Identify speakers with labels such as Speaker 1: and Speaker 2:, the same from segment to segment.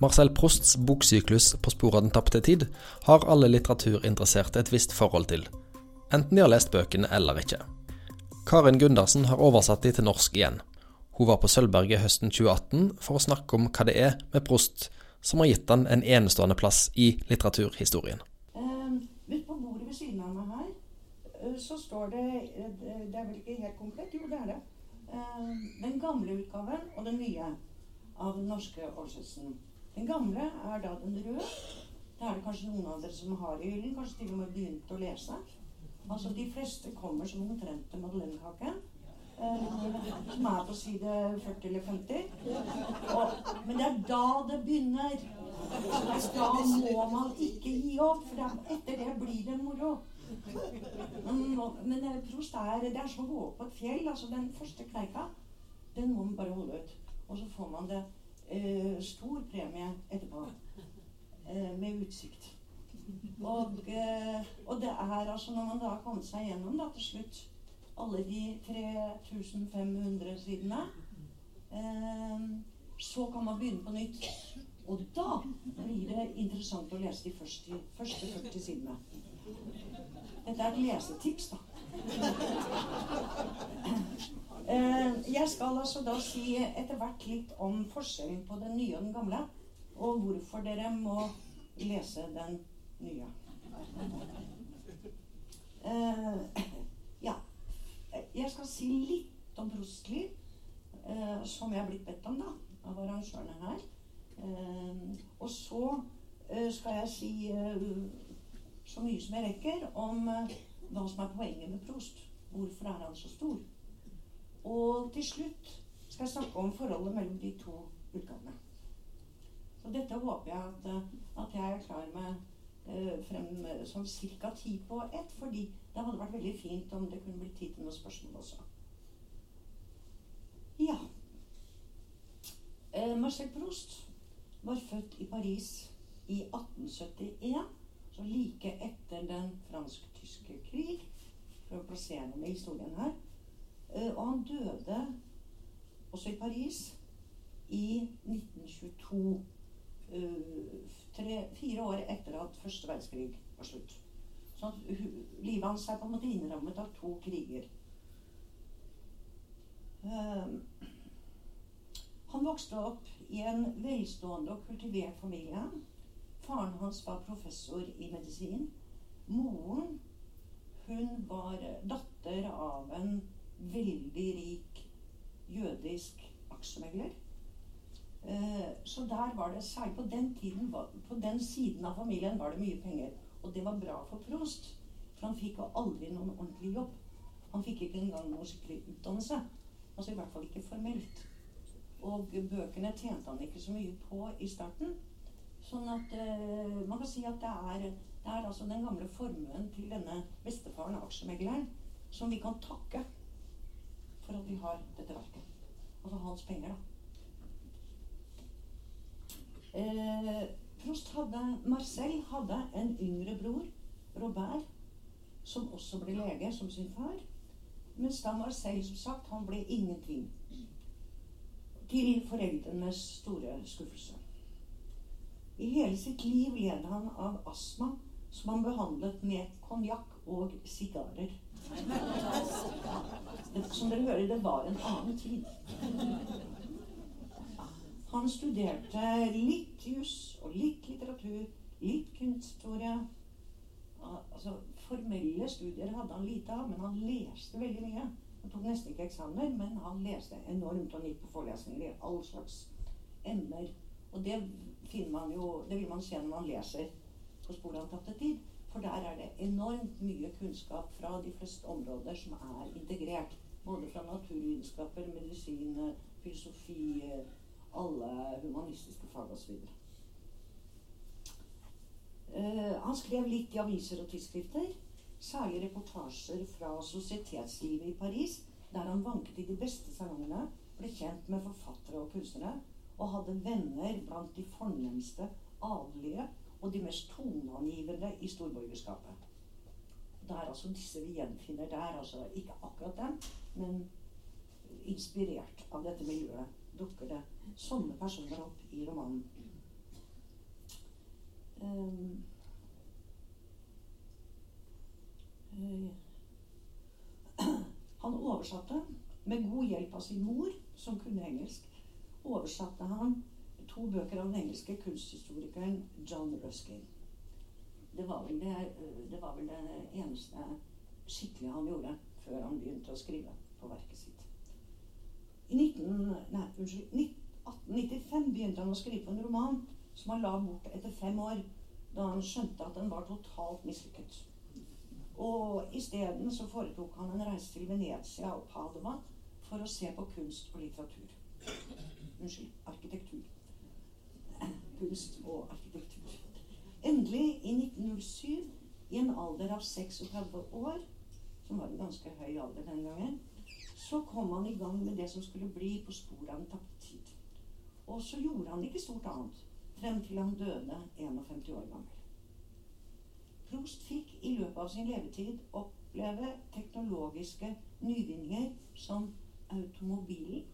Speaker 1: Marcel Prosts boksyklus På sporet av den tapte tid har alle litteraturinteresserte et visst forhold til, enten de har lest bøkene eller ikke. Karin Gundersen har oversatt de til norsk igjen. Hun var på Sølvberget høsten 2018 for å snakke om hva det er med Prost som har gitt han en enestående plass i litteraturhistorien.
Speaker 2: Midt på bordet ved siden av meg her så står det Det er vel ikke helt komplett? Jo, det er det. Uh, den gamle utgaven og den nye av den norske oversettelsen. Den gamle er da den røde. Det er det kanskje noen av dere som har i hyllen. Kanskje til og med begynt å lese. Altså De fleste kommer som omtrent til madeleinekake. Eh, som er på side 40 eller 50. Og, men det er da det begynner. Da må man ikke gi opp, for etter det blir det moro. Men, men eh, prost er, det er som å gå opp på et fjell. altså Den første kneika, den må man bare holde ut. Og så får man det eh, stor premie etterpå. Eh, med utsikt. Og, eh, og, det er altså når man da har kommet seg gjennom da til slutt alle de 3500 sidene, eh, så kan man begynne på nytt. Og da blir det interessant å lese de første, første 40 sidene. Dette er et lesetips, da. Eh, jeg skal altså da si etter hvert litt om forskjellen på den nye og den gamle, og hvorfor dere må lese den nye. Eh, ja. Jeg skal si litt om Prostli, eh, som jeg er blitt bedt om da, av arrangørene her. Og så skal jeg si så mye som jeg rekker om hva som er poenget med Prost. Hvorfor er han så stor? Og til slutt skal jeg snakke om forholdet mellom de to utgavene. Så dette håper jeg at, at jeg er klar med eh, frem sånn ca. ti på ett. Fordi det hadde vært veldig fint om det kunne bli tid til noen spørsmål også. Ja. Eh, Marcel Proust var født i Paris i 1871. Så like etter den fransk-tyske krig. For å plassere med historien her. Eh, og han døde også i Paris i 1922. Eh, fire år etter at første verdenskrig var slutt. Så livet hans er på en måte innrammet av to kriger. Eh, han vokste opp i en velstående og kultivert familie. Faren hans var professor i medisin. Moren hun var datter av en veldig rik jødisk aksjemegler. Eh, så der var det særlig på den tiden På den siden av familien var det mye penger. Og det var bra for Prost. For han fikk jo aldri noen ordentlig jobb. Han fikk ikke engang noe skikkelig utdannelse. Altså i hvert fall ikke formelt. Og bøkene tjente han ikke så mye på i starten. Sånn at uh, man kan si at det er, det er altså den gamle formuen til denne bestefaren, aksjemegleren, som vi kan takke for at vi har dette verket. Altså hans penger, da. Eh, Prost hadde, Marcel hadde en yngre bror, Robert, som også ble lege, som sin far. Mens da Marcel, som sagt, han ble ingenting. Til foreldrenes store skuffelse. I hele sitt liv led han av astma, som han behandlet med konjakk og sigarer. Som dere hører, det var en annen tid. Han studerte litt jus og litt litteratur, litt kunsthistorie. Altså, formelle studier hadde han lite av, men han leste veldig mye. Han tok nesten ikke eksamener, men han leste enormt og gikk på forelesninger i all slags emner. Og det finner man jo, det vil man se når man leser på sporet av tapte tid. For der er det enormt mye kunnskap fra de fleste områder som er integrert. Både fra naturvitenskaper, medisin, filosofi, alle humanistiske fag osv. Uh, eh, han skrev litt i aviser og tidsskrifter. Særlig reportasjer fra sosietetslivet i Paris, der han vanket i de beste salongene, ble kjent med forfattere og kunstnere, og hadde venner blant de fornemste adelige og de mest toneangivende i storborgerskapet. Det er altså disse vi gjenfinner der. altså Ikke akkurat dem, men inspirert av dette miljøet dukker det sånne personer opp i romanen. Um, uh, han oversatte med god hjelp av sin mor, som kunne engelsk, oversatte han to bøker av den engelske kunsthistorikeren John Ruskin. Det var vel det, det, var vel det eneste skikkelige han gjorde før han begynte å skrive på verket sitt. I 19, nei, unnskyld, 1895 begynte han å skrive en roman som han la bort etter fem år, da han skjønte at den var totalt mislykket. Og isteden foretok han en reise til Venezia og Padova for å se på kunst og litteratur. Unnskyld arkitektur. Kunst og arkitektur. Endelig, i 1907, i en alder av 36 år, som var en ganske høy alder den gangen, så kom han i gang med det som skulle bli på sporet av en tapt tid. Og så gjorde han ikke stort annet frem til han døde 51 år gammel. Prost fikk i løpet av sin levetid oppleve teknologiske nyvinninger som automobilen,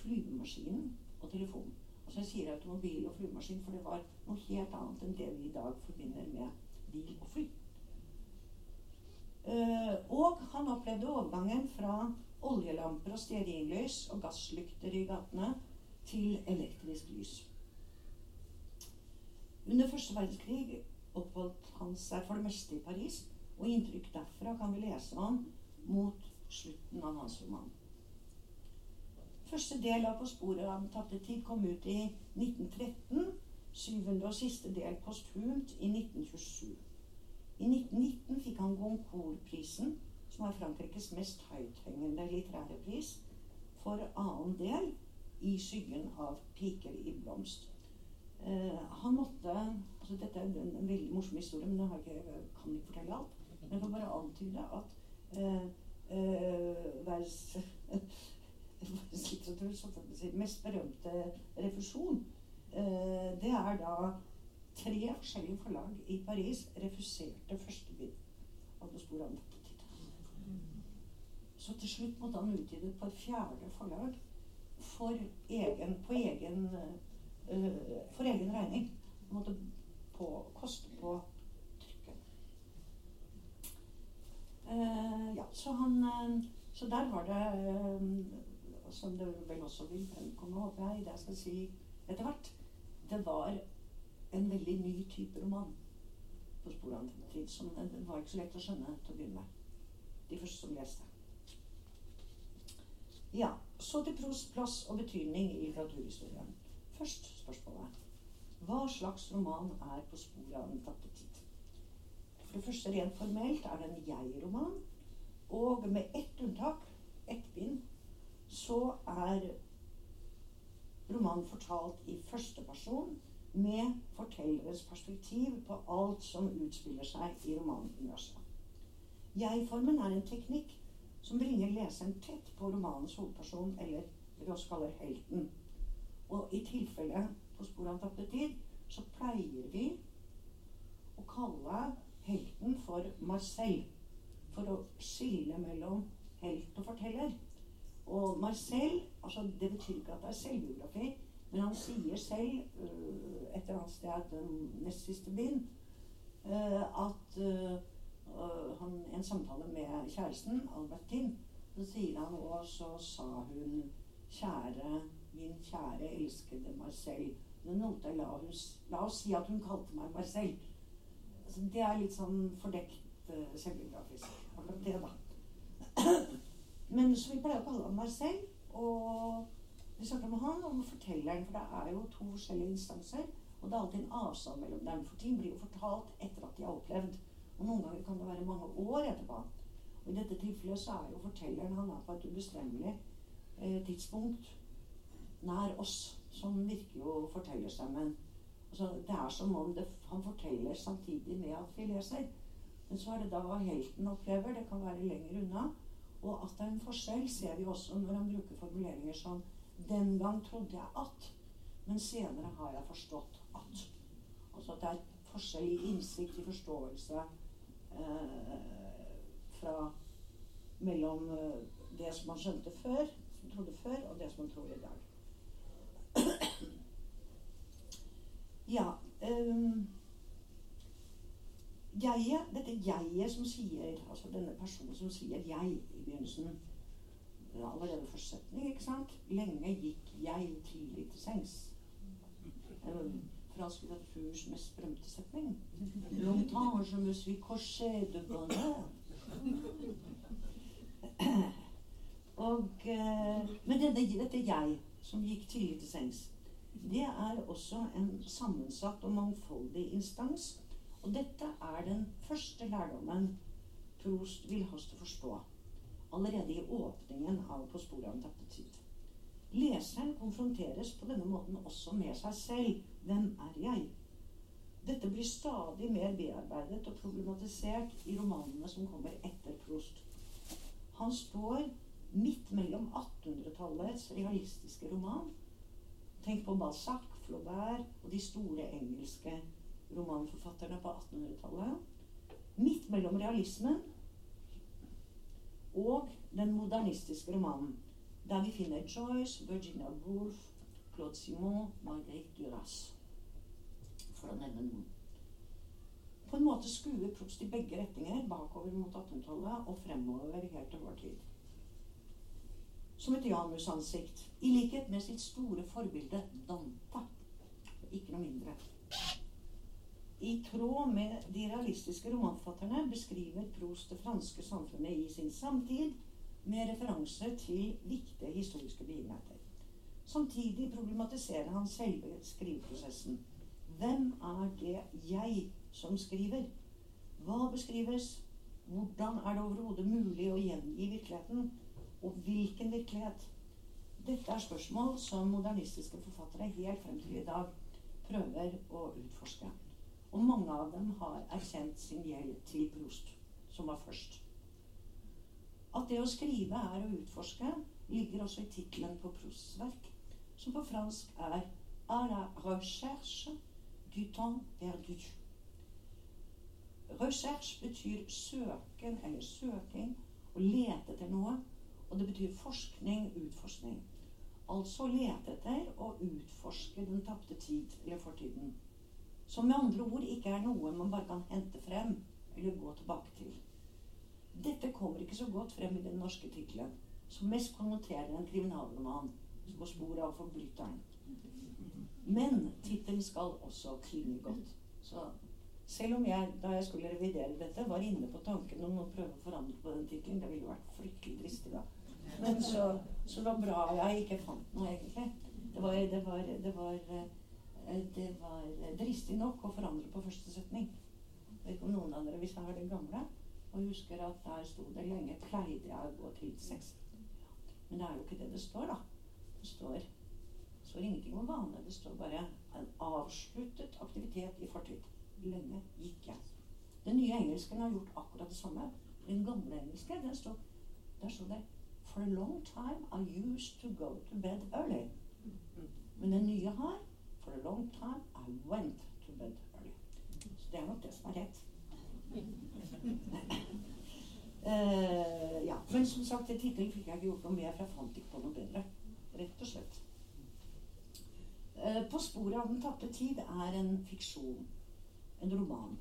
Speaker 2: flyvemaskinen og telefonen. Altså Jeg sier automobil og flymaskin, for det var noe helt annet enn det vi i dag forbinder med bil og fly. Uh, og han opplevde overgangen fra oljelamper og stearinlys og gasslykter i gatene til elektrisk lys. Under første verdenskrig oppholdt han seg for det meste i Paris, og inntrykk derfra kan vi lese om mot slutten av hans roman. Første del av På sporet av den tapte tid kom ut i 1913. Syvende og siste del posthumt i 1927. I 1919 fikk han Goncourt-prisen, som er Frankrikes mest høythengende litterære pris, for annen del i skyggen av 'Piker i blomst'. Uh, han måtte altså Dette er en, en, veldig morsom historie, men jeg kan ikke fortelle alt. Men jeg kan bare antyde at uh, uh, verdens mest berømte refusjon, det er da tre forskjellige forlag i Paris refuserte første bind av Det store av Så til slutt måtte han utgi det på et fjerde forlag for egen, på egen, uh, for egen regning. Han måtte på, koste på trykket. Uh, ja, så han Så der var det Som det vel også vil fremkomme, håper jeg, det jeg skal si etter hvert. Det var en veldig ny type roman på sporet av tid. Som det var ikke så lett å skjønne til å begynne med. De første som leste. Ja, Så til pros plass og betydning i litteraturhistorien. Først spørsmålet hva slags roman er På sporet av den tapte tid? For det første, rent formelt, er det en jeg-roman. Og med ett unntak, ett bind, så er romanen fortalt i første person med fortellerens perspektiv på alt som utspiller seg i romanuniverset. Jeg-formen er en teknikk som bringer leseren tett på romanens hovedperson, eller det vi også kaller helten. Og i tilfelle På sporet av tapte tid så pleier vi å kalle helten for Marcel. For å skille mellom helt og forteller. Og Marcel altså Det betyr ikke at det er selvbiografi, men han sier selv, uh, et eller annet sted nest siste byen, uh, at uh, han, en samtale med kjæresten, Albertin, så sier han og så sa hun Kjære, min kjære elskede Marcel. Nota, la, la oss si at hun kalte meg Marcel. Altså, det er litt sånn fordekt uh, selvbiografisk. Akkurat det, da. Men så vi pleier å kalle ham Marcel. Og vi snakker med han om fortelleren, for det er jo to forskjellige instanser. Og det er alltid en avstand mellom dem. For ting blir jo fortalt etter at de har opplevd. Og noen ganger kan det være mange år etterpå. Og I dette tilfellet så er jo fortelleren han er på et ubestemmelig eh, tidspunkt nær oss. Som virker jo fortellerstemmen. Altså, det er som om det, han forteller samtidig med at vi leser. Men så er det da hva helten opplever. Det kan være lenger unna. Og at det er en forskjell, ser vi også når han bruker formuleringer som den gang trodde jeg at, men senere har jeg forstått at. Altså at det er forskjell i innsikt, i forståelse eh, fra mellom eh, det som man skjønte før, som trodde før, og det som man tror i dag. ja um, jeget, dette jeget som sier Altså denne personen som sier 'jeg' i begynnelsen Allerede første setning, ikke sant? Lenge gikk jeg tidlig til sengs. En fransk mest berømte setning. Longtemps je me suis couché de. Og, eh, men denne, dette jeg som gikk tidlig til sengs, det er også en sammensatt og mangfoldig instans. Og dette er den første lærdommen Prost vil ha oss til å forstå allerede i åpningen av På sporet av en tappet tid. Leseren konfronteres på denne måten også med seg selv. Hvem er jeg? Dette blir stadig mer bearbeidet og problematisert i romanene som kommer etter Prost. Han står midt mellom 1800-tallets realistiske roman Tenk på Balzac, Flaubert og de store engelske romanforfatterne på 1800-tallet. Midt mellom realismen og den modernistiske romanen, der vi finner Joyce, Virginia Woolf, Claude Simon, Marguerite Duras, for å nevne noen. På en måte skuer Proust i begge retninger, bakover mot 1800-tallet og fremover helt til vår tid som et janusansikt, i likhet med sitt store forbilde Dante. Ikke noe mindre. I tråd med de realistiske romanforfatterne beskriver Prost det franske samfunnet i sin samtid med referanse til viktige historiske begivenheter. Samtidig problematiserer han selve skriveprosessen. Hvem er det jeg som skriver? Hva beskrives? Hvordan er det overhodet mulig å gjengi virkeligheten? Og hvilken virkelighet? Dette er spørsmål som modernistiske forfattere helt frem til i dag prøver å utforske. Og mange av dem har erkjent sin gjeld til Prost, som var først. At det å skrive er å utforske, ligger også i tittelen på Prosts verk, som på fransk er 'À la recherche du temps perdu'. Recherche betyr søken eller søking, å lete etter noe og det betyr forskning, utforskning. Altså lete etter og utforske den tapte tid, eller fortiden. Som med andre ord ikke er noe man bare kan hente frem eller gå tilbake til. Dette kommer ikke så godt frem i den norske tittelen, som mest konnoterer en kriminalroman på sporet av forbryteren. Men tittelen skal også klinge godt. Så selv om jeg, da jeg skulle revidere dette, var inne på tanken om å prøve å forandre på den tittelen, det ville vært fryktelig dristig da. Men så, så det var bra jeg ikke fant noe, egentlig. Det var, det var, det var, eh, det var dristig nok å forandre på første setning. Jeg vet ikke om noen av dere, Hvis jeg har den gamle og husker at der sto det lenge 'pleide jeg å gå til sex'. Men det er jo ikke det det står, da. Det står, det står ingenting om vane. Det står bare 'en avsluttet aktivitet i fortid'. Lenge gikk jeg. Den nye engelsken har gjort akkurat det samme. Den gamle engelske, der stod der sto det For a long time I used to go to bed early. Men den nye har For a long time I went to bed early. Så det er nok det som er rett. uh, ja. Men som sagt, det tittelen fikk jeg ikke gjort noe med, for jeg fant ikke på noe bedre. Rett og slett. Uh, på sporet av den tapte tid er en fiksjon. En roman.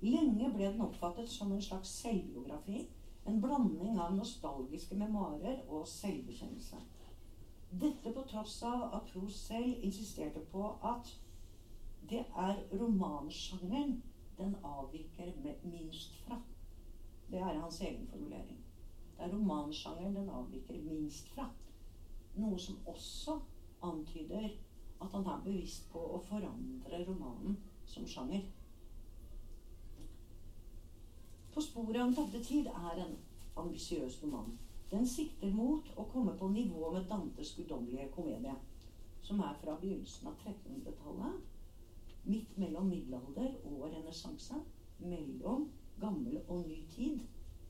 Speaker 2: Lenge ble den oppfattet som en slags selvbiografi en blanding av nostalgiske memoarer og selvbekjennelse. Dette på tross av at Proust selv insisterte på at det er romansjangeren den avviker minst fra. Det er hans egen formulering. Det er romansjangeren den avviker minst fra. Noe som også antyder at han er bevisst på å forandre romanen som sjanger. På sporet av den tapte tid er en ambisiøs roman. Den sikter mot å komme på nivå med Dantes guddommelige komedie, som er fra begynnelsen av 1300-tallet, midt mellom middelalder og renessanse, mellom gammel og ny tid.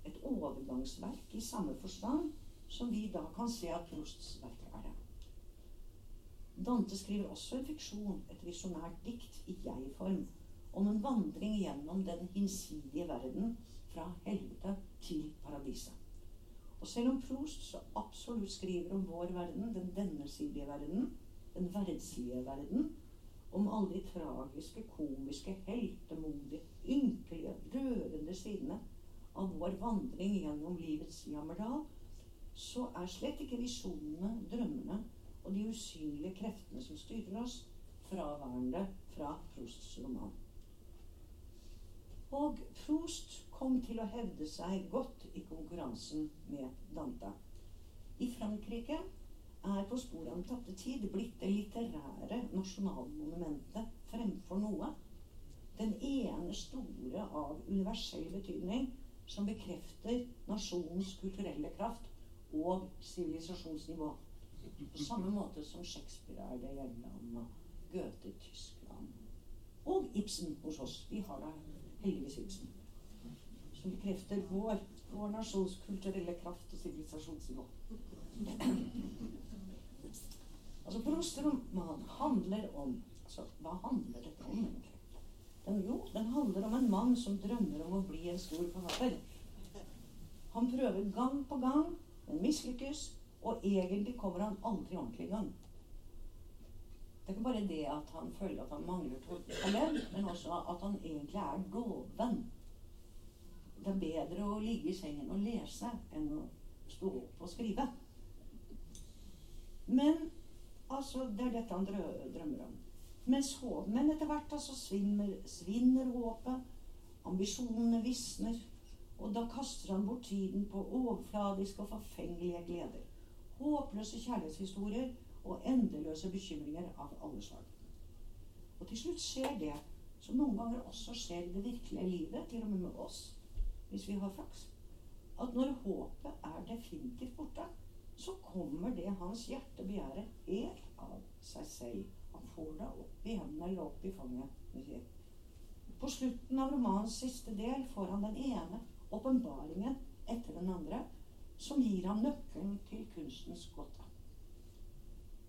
Speaker 2: Et overgangsverk i samme forstand som vi da kan se at Prosts verk er det. Dante skriver også en fiksjon, et visjonært dikt i jeg-form, om en vandring gjennom den hinsidige verden fra helvete til paradiset. Og selv om Proust så absolutt skriver om vår verden, den dennesidige verden, den verdslige verden, om alle de tragiske, komiske, heltemodige, ynkelige, rørende sidene av vår vandring gjennom livets jammerdal, så er slett ikke visjonene, drømmene og de usynlige kreftene som styrer oss, fraværende fra Prousts roman. Og Proust kom til å hevde seg godt i konkurransen med Dante. I Frankrike er På sporet av den tapte tid blitt det litterære nasjonalmonumentet fremfor noe. Den ene store av universell betydning som bekrefter nasjonens kulturelle kraft og sivilisasjonsnivå. På samme måte som Shakespeare er det i England, Goethe i Tyskland. Og Ibsen hos oss. Vi har da heldigvis Ibsen. Som bekrefter vår, vår nasjons kulturelle kraft og sivilisasjonsnivå. Altså roman handler om altså, Hva handler dette om, egentlig? Den, jo, den handler om en mann som drømmer om å bli en stor forfatter. Han prøver gang på gang, men mislykkes, og egentlig kommer han aldri ordentlig i gang. Det er ikke bare det at han føler at han mangler talent, men også at han egentlig er doven. Det er bedre å ligge i sengen og lese enn å stå opp og skrive. Men altså, det er dette han drømmer om. Mens, men etter hvert altså, svinner, svinner håpet. Ambisjonene visner. Og da kaster han bort tiden på overfladiske og forfengelige gleder. Håpløse kjærlighetshistorier og endeløse bekymringer av alle slag. Og til slutt skjer det som noen ganger også skjer i det virkelige livet, til og med med oss, hvis vi har flaks, at når håpet er definitivt borte, så kommer det hans hjerte begjærer helt av seg selv. Han får det opp i hendene eller opp i fanget. På slutten av romanens siste del får han den ene åpenbaringen etter den andre som gir ham nøkkelen til kunstens gåte.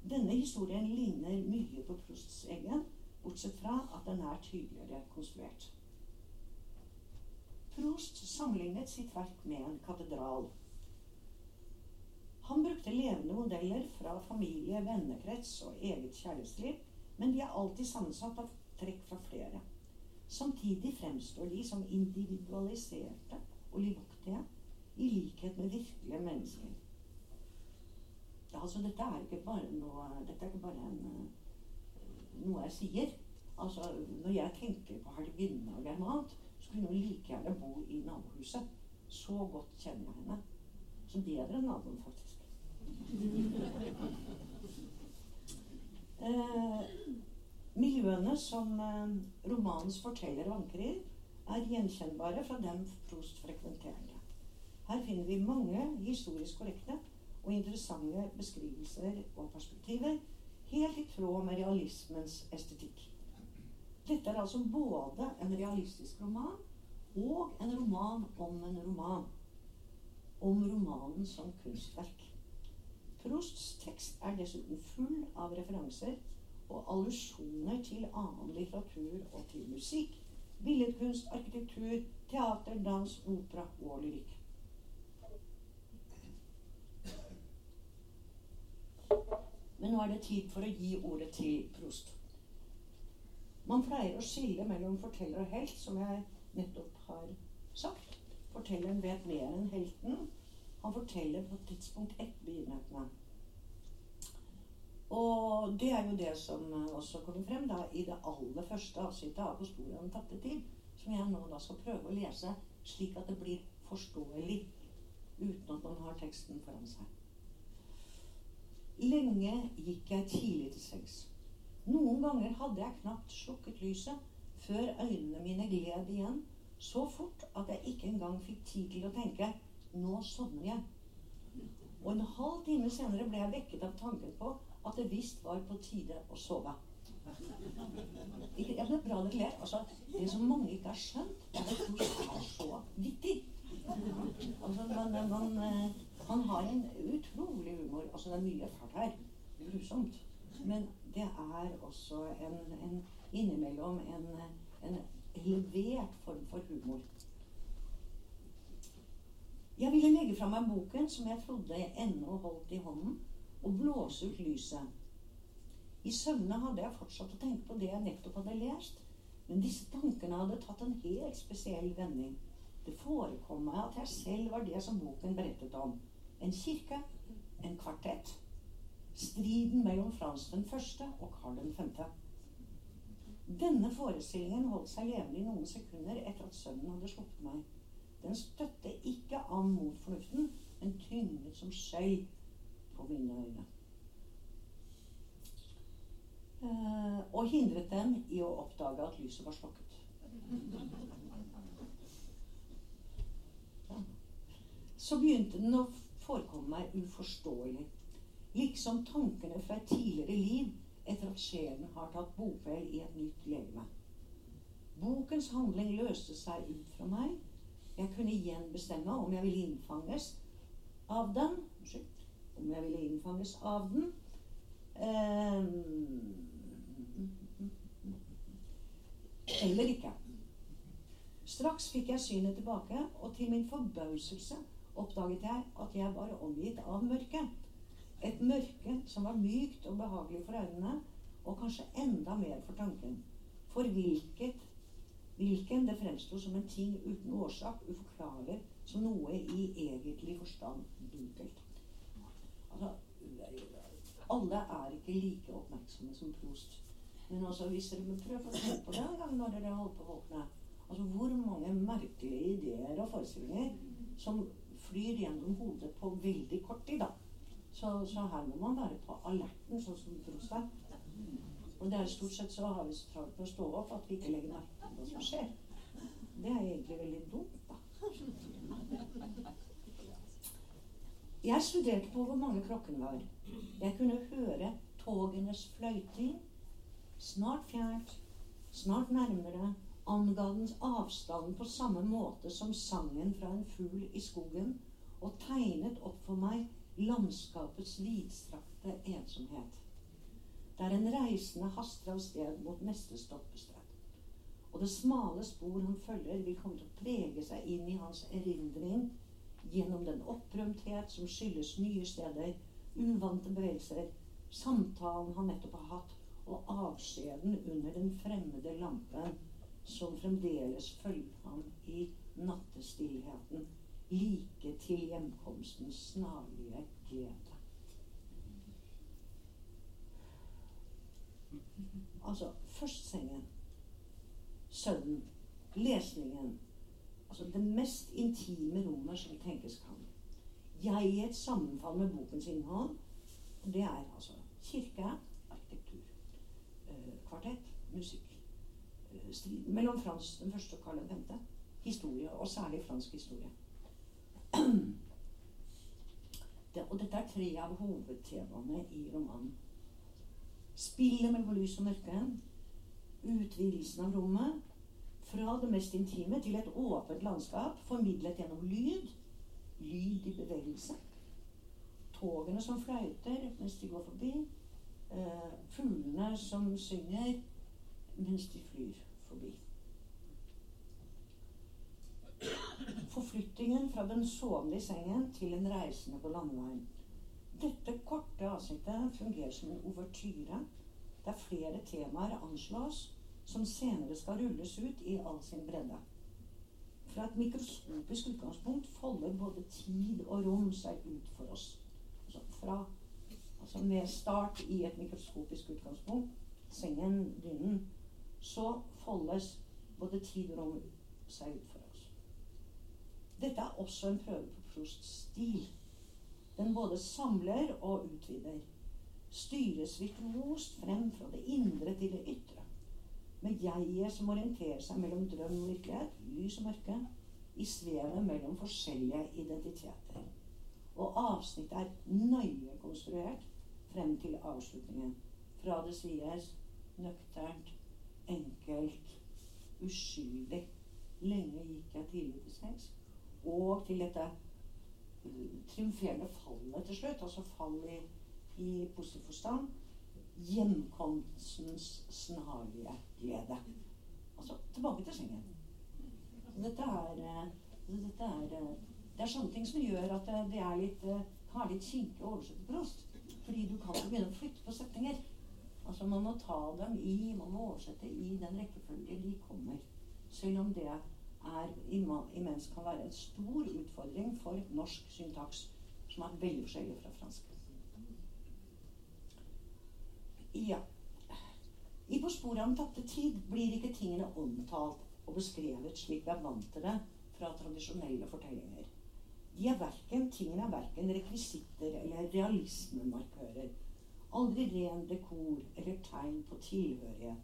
Speaker 2: Denne historien ligner mye på Prosts egen, bortsett fra at den er tydeligere konstruert. Proust sammenlignet sitt verk med en katedral. Han brukte levende modeller fra familie, vennekrets og eget kjærlighetsliv, men de er alltid sammensatt av trekk fra flere. Samtidig fremstår de som individualiserte og livaktige, i likhet med virkelige mennesker. Ja, altså, dette er ikke bare noe, dette er ikke bare en, eh, noe jeg sier. Altså, Når jeg tenker på hertuginnen og Germant, så kunne hun like gjerne bo i nabohuset. Så godt kjenner jeg henne. Så bedre enn naboen, faktisk. Eh, miljøene som eh, romanens forteller vanker er gjenkjennbare fra dem Prost frekventerte. Her finner vi mange historisk korrekte og interessante beskrivelser og perspektiver, helt i tråd med realismens estetikk. Dette er altså både en realistisk roman og en roman om en roman. Om romanen som kunstverk. Prosts tekst er dessuten full av referanser og allusjoner til annen litteratur og til musikk, billedkunst, arkitektur, teater, dans, opera og lyrikk. Men nå er det tid for å gi ordet til Proust. Man pleier å skille mellom forteller og helt, som jeg nettopp har sagt. Fortelleren vet mer enn helten, han forteller på et tidspunkt etter begivenhetene. Og det er jo det som også kommer frem da, i det aller første avsnittet av 'På sporet av den tapte tid', som jeg nå da skal prøve å lese slik at det blir forståelig, uten at man har teksten foran seg. Lenge gikk jeg tidlig til sengs. Noen ganger hadde jeg knapt slukket lyset før øynene mine gled igjen så fort at jeg ikke engang fikk tid til å tenke nå sovner jeg. Og en halv time senere ble jeg vekket av tanken på at det visst var på tide å sove. Det er bra dere ler. Altså, det som mange ikke har skjønt, er at det er så vittig. Altså, man, man, eh, han har en utrolig humor. Altså, det er mye fælt her. Grusomt. Men det er også en, en innimellom en, en elevert form for humor. Jeg ville legge fra meg boken som jeg trodde jeg ennå holdt i hånden, og blåse ut lyset. I søvne hadde jeg fortsatt å tenke på det jeg nettopp hadde lest, men disse tankene hadde tatt en helt spesiell vending. Det forekom meg at jeg selv var det som boken berettet om. En kirke, en kvartett, striden mellom Frans den første og Karl den femte. Denne forestillingen holdt seg levende i noen sekunder etter at søvnen hadde sluppet meg. Den støtte ikke an mot fornuften, men tynget som skøy på mine øyne. Eh, og hindret dem i å oppdage at lyset var slukket. Så begynte den å forekomme meg uforståelig, liksom tankene fra et tidligere liv etter at sjelen har tatt bopel i et nytt legeme. Bokens handling løste seg ut fra meg. Jeg kunne igjen bestemme om jeg ville innfanges av den. Unnskyld. Om jeg ville innfanges av den. Um, eller ikke. Straks fikk jeg synet tilbake, og til min forbauselse oppdaget jeg at jeg var omgitt av mørke. Et mørke som var mykt og behagelig for øynene, og kanskje enda mer for tanken. For hvilket, hvilken det fremsto som en ting uten årsak, uforklarlig, som noe i egentlig forstand dunkelt. Altså, alle er ikke like oppmerksomme som Prost. Men altså, hvis dere prøver å se på det en gang når dere holder på å våkne altså Hvor mange merkelige ideer og forestillinger som flyr gjennom hodet på veldig kort tid. da. Så, så, her må man være på alerten, sånn som Prost er. Og det er stort sett så har vi så travelt med å stå opp at vi ikke legger merke til hva som skjer. Det er egentlig veldig dumt, da. Jeg studerte på hvor mange klokken var. Jeg kunne høre togenes fløyting. Snart fjernt, snart nærmere, anga den avstanden på samme måte som sangen fra en fugl i skogen, og tegnet opp for meg landskapets vidstrakte ensomhet. Der en reisende haster av sted mot neste stoppested. Og det smale spor han følger, vil komme til å prege seg inn i hans erindring gjennom den opprømthet som skyldes nye steder, uvante bevegelser, samtalen han nettopp har hatt, og avskjeden under den fremmede lampen som fremdeles følger ham i nattestillheten like til hjemkomstens snarlige glede. Altså først sengen, søvnen, lesningen. Altså det mest intime rommet som tenkes kan. Jeg i et sammenfall med bokens innhold. Og det er altså kirke, arkitektur, øh, kvartett, musikk. striden strid mellom Frans den første og Karl 5. Historie, og særlig fransk historie. Det, og dette er tre av hovedtemaene i romanen. Spillet mellom lys og mørke. Utvidelsen av rommet. Fra det mest intime til et åpent landskap formidlet gjennom lyd. Lyd i bevegelse. Togene som fløyter mens de går forbi. Uh, fuglene som synger mens de flyr forbi. Forflyttingen fra den sovende i sengen til en reisende på landeveien. Dette korte avsnittet fungerer som en ouvertyre der flere temaer anslås som senere skal rulles ut i all sin bredde. Fra et mikroskopisk utgangspunkt folder både tid og rom seg ut for oss. Altså, fra, altså med start i et mikroskopisk utgangspunkt, sengen, dynen, så foldes både tid og rom seg ut for oss. Dette er også en prøve på Prosts stil. Den både samler og utvider. Styres virtuost frem fra det indre til det ytre. Med jeget som orienterer seg mellom drøm og virkelighet, lys og mørke, i svevet mellom forskjellige identiteter. Og avsnittet er nøye konstruert frem til avslutningen. Fra det sies nøkternt, enkelt, uskyldig. Lenge gikk jeg tidlig til sengs og til dette uh, triumferende fallet til slutt, altså fall i, i positiv forstand, hjemkomstens snarlige glede. Altså tilbake til sengen. Dette er, uh, dette er, uh, det er sånne ting som gjør at det er litt, være litt kinkig å oversette prost. Fordi du kan ikke begynne å flytte på setninger. Altså Man må ta dem i, man må oversette i den rekkefølge de kommer. Selv om det er, imens kan være en stor utfordring for norsk syntaks, som er veldig forskjellig fra fransk. Ja. I På sporet av den tapte tid blir ikke tingene omtalt og beskrevet slik vi er vant til det fra tradisjonelle fortellinger. De er verken, tingene er verken rekvisitter eller realismemarkører. Aldri ren dekor eller tegn på tilhørighet.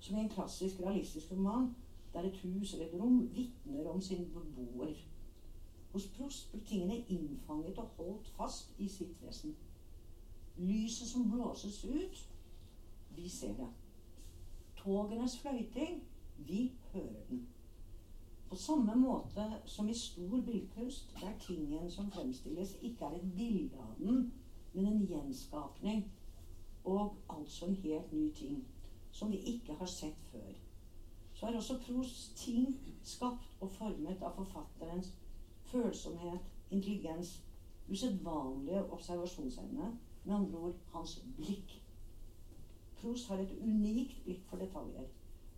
Speaker 2: Som i en klassisk realistisk roman der et hus eller et rom vitner om sin beboer. Hos Prost blir tingene innfanget og holdt fast i sitt vesen. Lyset som blåses ut, vi ser det togenes fløyting, vi hører den. På samme måte som i stor billedkunst, der tingen som fremstilles, ikke er et bilde av den, men en gjenskapning, og altså en helt ny ting, som vi ikke har sett før. Så er også Pros ting skapt og formet av forfatterens følsomhet, intelligens, usedvanlige observasjonsevne, med andre ord hans blikk. Proust har et unikt blikk for detaljer.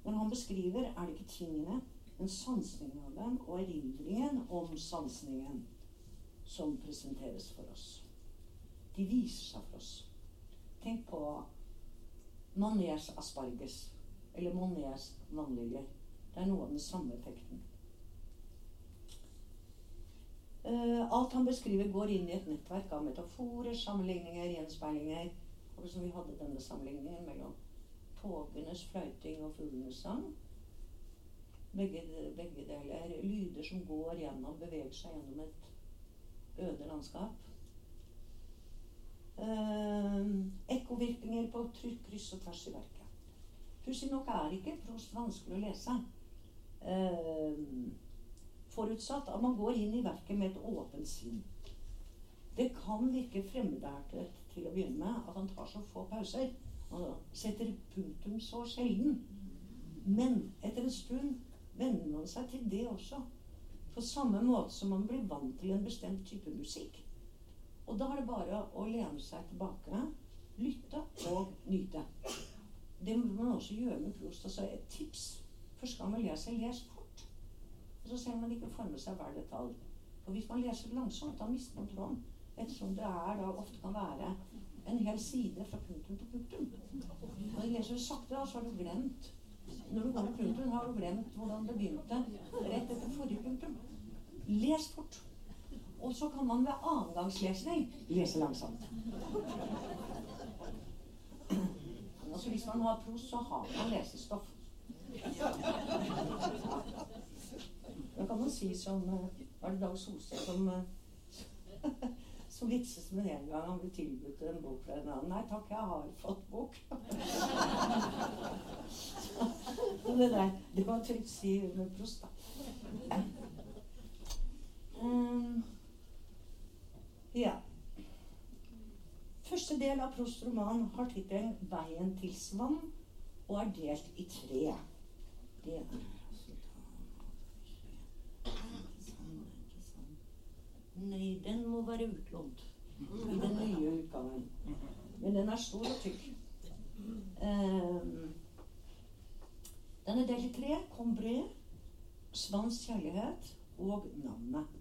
Speaker 2: Når han beskriver, er det ikke tingene, men sansningen av dem og erindringen om sansningen som presenteres for oss. De viser seg for oss. Tenk på Monets asparges eller Monets vannliljer. Det er noe av den samme effekten. Uh, alt han beskriver, går inn i et nettverk av metaforer, sammenligninger, gjenspeilinger og som vi hadde denne sammenligningen mellom togenes fløyting og fuglenes sang. Begge, begge, deler lyder som går gjennom, beveger seg gjennom et øde landskap. Eh, ekkovirkninger på kryss og tvers i verket. Pussig nok er ikke Prost vanskelig å lese. Eh, forutsatt at man går inn i verket med et åpent sinn. Det kan virke fremmedartet til å begynne med at han tar så få pauser. Og setter punktum så sjelden. Men etter en stund venner man seg til det også. På samme måte som man blir vant til en bestemt type musikk. Og da er det bare å lene seg tilbake, lytte og nyte. Det må man også gjøre med Prost. Altså et tips første gang man lese les fort. Og så ser man ikke for med seg hver detalj. Og hvis man leser langsomt, da mister man tråden. Ettersom det er da ofte kan være en hel side fra punktum til punktum. Når du leser sakte, da, så har du glemt Når du går til punktum, har du glemt hvordan det begynte rett etter forrige punktum. Les fort. Og så kan man ved annengangslesning lese langsomt. Altså Hvis man har pros, så har man lesestoff. Da kan man si som eh, Var det Dag Solstad som eh, som vitses med en gang han ble tilbudt en bok fra en annen. Nei takk, jeg har fått bok. det der, det var trygt si med prost, da. Um, ja. Første del av Prosts roman har tittelen 'Veien til Svann' og er delt i tre. Det er Nei, den må være utlånt i den nye utgaven. Men den er stor og tykk. Um, den er delt i tre. Combré, Svans kjærlighet og navnet.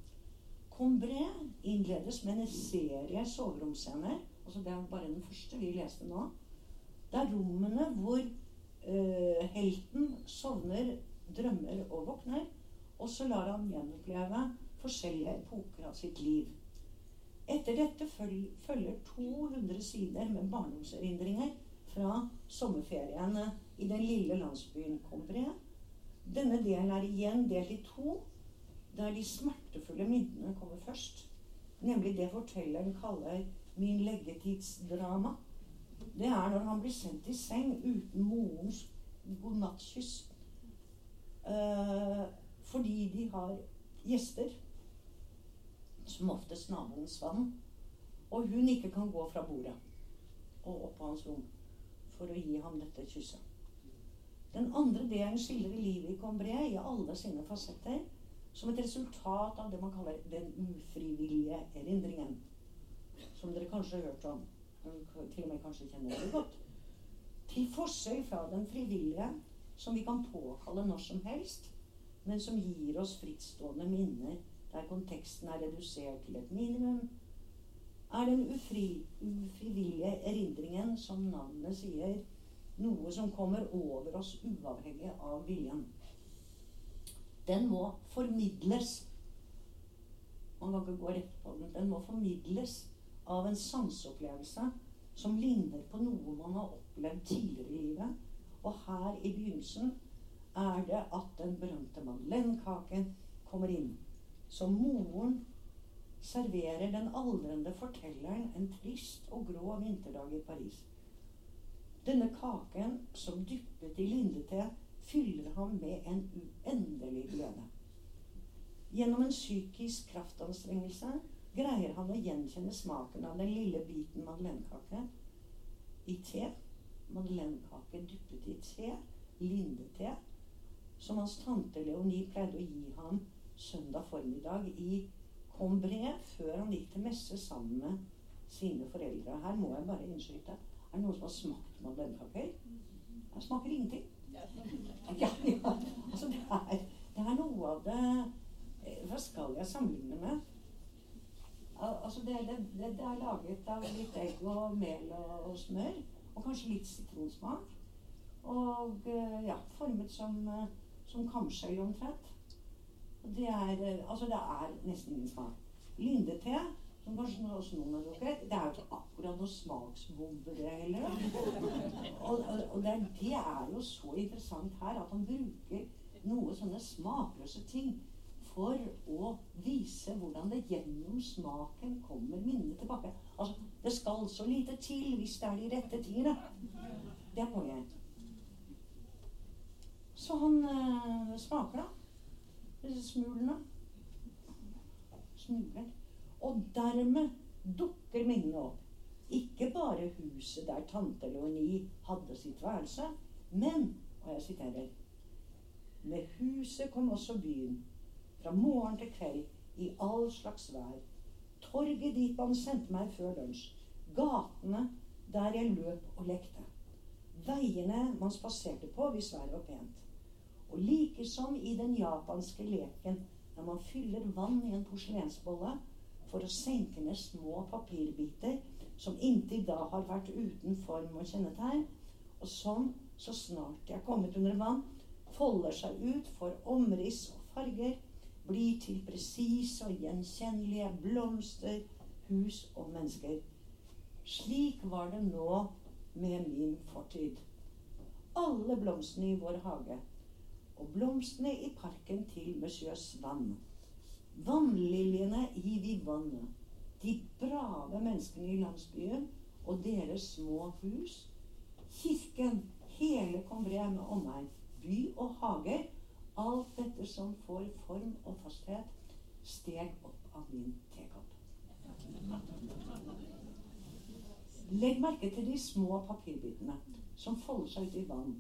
Speaker 2: Combré innledes med en serie soveromsscener. Altså det er bare den første vi leste nå. Det er rommene hvor uh, helten sovner, drømmer og våkner. Og så lar han gjenoppleve forskjellige epoker av sitt liv. Etter dette følger 200 sider med barndomserindringer fra sommerferiene i den lille landsbyen Combré. Denne delen er igjen delt i to, der de smertefulle minnene kommer først. Nemlig det fortelleren kaller 'min leggetidsdrama'. Det er når han blir sendt i seng uten morens godnattkyss. Uh, fordi de har gjester som oftest naboens vann, og hun ikke kan gå fra bordet og opp på hans rom for å gi ham dette kysset. Den andre delen skildrer livet i Combré i alle sine fasetter som et resultat av det man kaller den ufrivillige erindringen. Som dere kanskje har hørt om. Til og med kanskje kjenner det godt. Til forskjell fra den frivillige, som vi kan påkalle når som helst, men som gir oss frittstående minner der konteksten er redusert til et minimum, er den ufri, ufrivillige erindringen, som navnet sier, noe som kommer over oss uavhengig av viljen. Den må formidles. Man kan ikke gå rett på den. Den må formidles av en sanseopplevelse som ligner på noe man har opplevd tidligere i livet. Og her i begynnelsen er det at den berømte madeleinekaken kommer inn. Så moren serverer den aldrende fortelleren en trist og grå vinterdag i Paris. Denne kaken, som dyppet i lindete, fyller ham med en uendelig glede. Gjennom en psykisk kraftanstrengelse greier han å gjenkjenne smaken av den lille biten madeleinekake i te. Madeleinekake dyppet i te, lindete, som hans tante Leonie pleide å gi ham søndag formiddag i Combré før han gikk til messe sammen med sine foreldre. Her må jeg bare innskyte. Er det noen som har smakt madeleinekaker? Jeg smaker ingenting. Ja, ja. Altså, det er, det er noe av det eh, Hva skal jeg sammenligne med? Altså det, det, det, det, er laget av litt egg og mel og, og, smør. Og kanskje litt sitronsmak. Og eh, ja, formet som, eh, som kamskjell omtrent. Det er, eh, altså det er nesten ingen smak. Lindete, som kanskje også noen har drukket, det er jo ikke akkurat noe smaksbombe, det heller. Og, og, og det, er, det er jo så interessant her at han bruker noe sånne smakløse ting for å vise hvordan det gjennom smaken kommer minnet tilbake. Altså, Det skal så lite til hvis det er de rette tingene. Det er jeg. Så han øh, smaker, da. Smulene. Smuler. Og dermed dukker minnet opp. Ikke bare huset der tante Leonie hadde sitt værelse, men, og jeg siterer Med huset kom også byen fra morgen til kveld, i all slags vær. Torget dit man sendte meg før lunsj. Gatene der jeg løp og lekte. Veiene man spaserte på hvis været var pent. Og like som i den japanske leken når man fyller vann i en porselensbolle for å senke ned små papirbiter som inntil da har vært uten form og kjennetegn, og som, så snart de er kommet under vann, folder seg ut for omriss og farger, blir til presise og gjenkjennelige blomster, hus og mennesker. Slik var det nå med min fortid. Alle blomstene i vår hage, og blomstene i parken til Monsieur Svann. Vannliljene i vivannet, de brave menneskene i landsbyen og deres små hus. Kirken, hele Combray med omegn, by og hager Alt dette som får form og fasthet, steg opp av min tekopp. Legg merke til de små papirbitene som folder seg ut i vann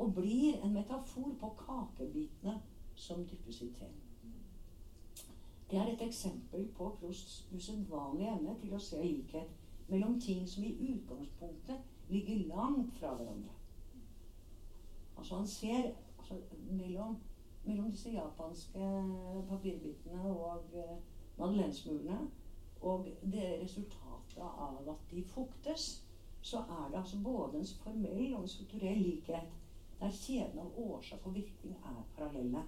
Speaker 2: og blir en metafor på kakebitene som dyppes i te. Det er et eksempel på Prosts usedvanlige evne til å se likhet mellom ting som i utgangspunktet ligger langt fra hverandre. Altså Han ser altså, mellom mellom disse japanske papirbitene og uh, madelensmulene. Og det resultatet av at de fuktes, så er det altså både en formell og en strukturell likhet der kjeden av årsak og virkning er parallelle.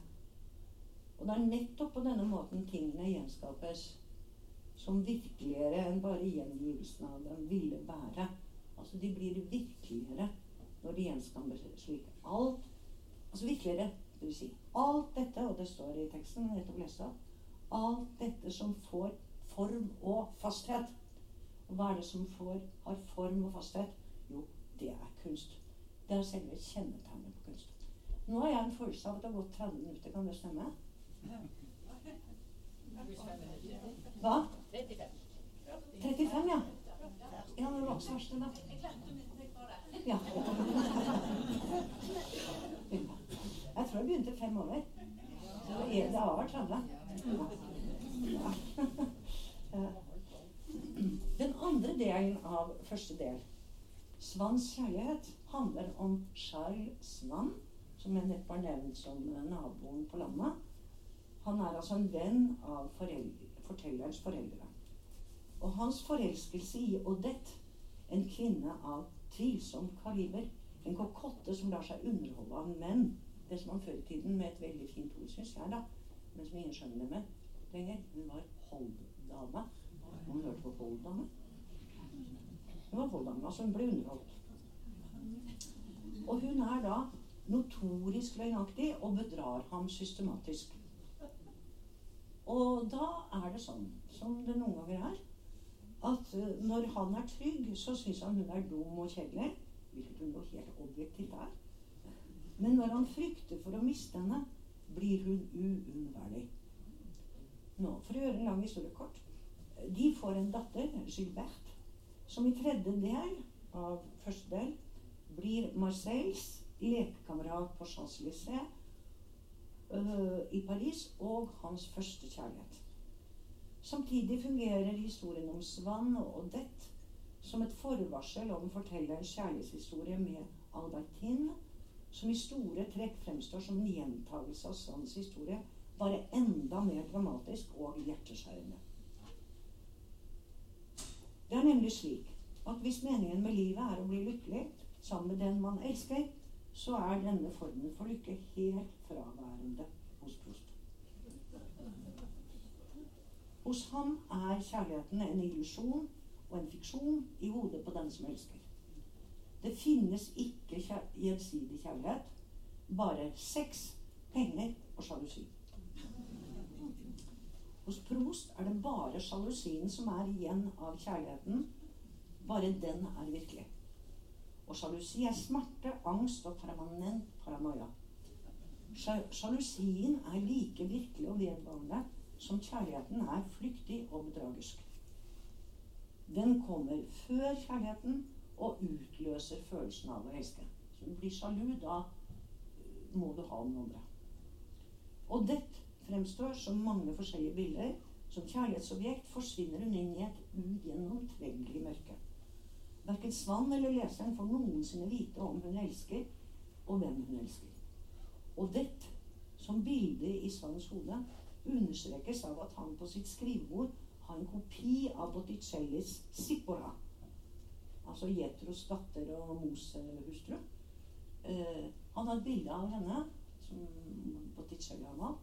Speaker 2: Og det er nettopp på denne måten tingene gjenskapes som virkeligere enn bare gjengivelsen av dem ville være. Altså de blir virkeligere når de gjenskapes slik. Alt Altså virkeligere vil si alt dette, og det står i teksten nettopp leste opp, alt dette som får form og fasthet. Og hva er det som får, har form og fasthet? Jo, det er kunst. Det er selve kjennetegnet på kunst. Nå har jeg en følelse av at det har gått 30 minutter. Kan det stemme? Hva? 35. 35, ja. Ja, det var også verst, da. Ja. Jeg tror jeg begynte fem år. Så det har vært 30. Ja. Den andre delen av første del, Svanns kjærlighet handler om Charles Svann, som jeg nettopp har nevnt som naboen på landet. Han er altså en venn av foreldre, fortellerens foreldre. Og hans forelskelse i Odette, en kvinne av tvilsom kaliber, en kokotte som lar seg underholde av menn Det som man før i tiden med et veldig fint ord, syns jeg, da, men som ingen skjønner det med lenger, hun var Hold-dame. Hun hørte på Hold-dame. Hun var Hold-dame, altså hun ble underholdt. Og hun er da notorisk løgnaktig og bedrar ham systematisk. Og da er det sånn, som det noen ganger er, at uh, når han er trygg, så syns han hun er dum og kjedelig. Hvilket hun jo helt objektivt er. Men når han frykter for å miste henne, blir hun uunnværlig. Nå, For å gjøre en lang historie kort. De får en datter, Gilbert, som i tredje del av første del blir Marcels lekekamerat på Champs-Élysées øh, i Paris og hans første kjærlighet. Samtidig fungerer historien om Svann og Odette som et forvarsel om fortellerens kjærlighetshistorie med Albertine, som i store trekk fremstår som en gjentagelse av Svanns historie, bare enda mer dramatisk og hjerteskjærende. Det er nemlig slik at hvis meningen med livet er å bli lykkelig sammen med den man elsker, så er denne formen for lykke helt fraværende hos Prost. Hos ham er kjærligheten en illusjon og en fiksjon i hodet på den som elsker. Det finnes ikke gjensidig kjærlighet, bare sex, penger og sjalusi. Hos Prost er det bare sjalusien som er igjen av kjærligheten. Bare den er virkelig. Og sjalusi er smerte, angst og permanent paranoia. Sjalusien er like virkelig og vedvarende som kjærligheten er flyktig og bedragersk. Den kommer før kjærligheten og utløser følelsen av å elske. Så du blir sjalu, da må du ha noen andre. Og dette fremstår som mange forskjellige bilder. Som kjærlighetsobjekt forsvinner hun inn i et ugjennomtrengelig mørke. Verken Svann eller leseren får noensinne vite om hun elsker, og hvem hun elsker. Og dette, som bilde i Svanns hode, understrekes av at han på sitt skrivebord har en kopi av Botticellis Sippora. Altså Jetros datter og Mose-hustru. Eh, han har et bilde av henne som på malt,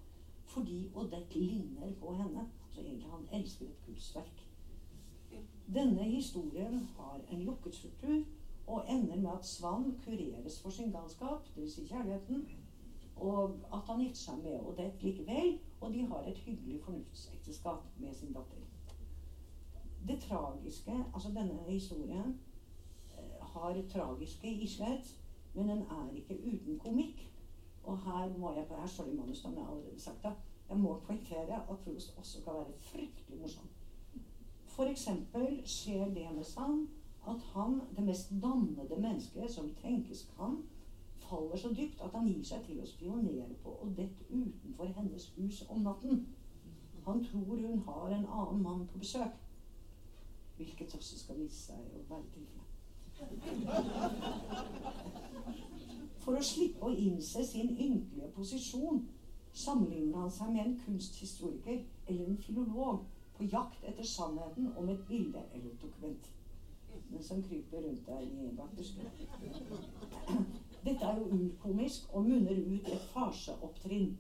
Speaker 2: fordi Odette ligner på henne. Altså egentlig han elsker et kunstverk. Denne historien har en lukket struktur og ender med at Svann kureres for sin galskap, dvs. Si kjærligheten, og at han gifter seg med Odette likevel, og de har et hyggelig fornuftsekteskap med sin datter. Det tragiske Altså, denne historien har tragiske islett, men den er ikke uten komikk. Og her må jeg Her står det i jeg har allerede sagt det. Jeg må poengtere at Proust også kan være fryktelig morsom. F.eks. skjer det med Sand at han, det mest dannede mennesket som tenkes kan, faller så dypt at han gir seg til å spionere på og dette utenfor hennes hus om natten. Han tror hun har en annen mann på besøk. Hvilket også skal vise seg å være tilfellet. For å slippe å innse sin ynkelige posisjon sammenligner han seg med en kunsthistoriker eller en filolog på jakt etter sannheten om et bilde eller et dokument. Men som kryper rundt der i bakbusken. Dette er jo urkomisk og munner ut et farseopptrinn.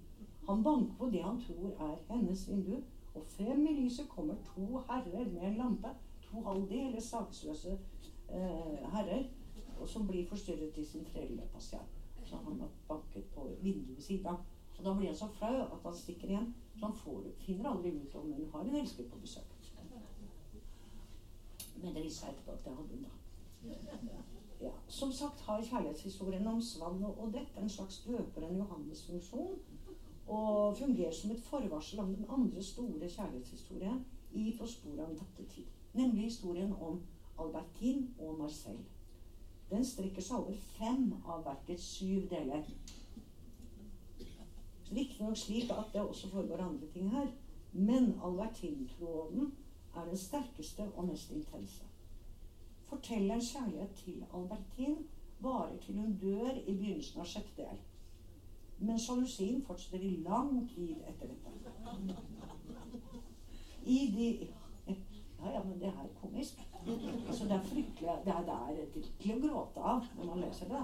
Speaker 2: Han banker på det han tror er hennes vindu, og frem i lyset kommer to herrer med en lampe. To halvdeles saksløse eh, herrer som blir forstyrret i sin trellepasient. Så han har banket på vinduet ved siden av. Og da blir han så flau at han stikker igjen. Så han får, finner aldri ut om hun har en elsker på besøk. Men det viser seg etterpå at det hadde hun da. Ja. Som sagt har kjærlighetshistorien om Svann og Odette en slags døperen Johannes-funksjon. Og fungerer som et forvarsel om den andre store kjærlighetshistorien i På sporet av tid, Nemlig historien om Albertine og Marcel. Den strekker seg over fem av verkets syv deler. Riktignok slik at det også foregår andre ting her. Men alvertintråden er den sterkeste og mest intense. Fortellerens kjærlighet til Albertin varer til hun dør i begynnelsen av sjette del. Men sjalusien fortsetter i lang tid etter dette. I de Ja, ja, men det er komisk. Altså, det er fryktelig Det er, er til å gråte av når man leser det.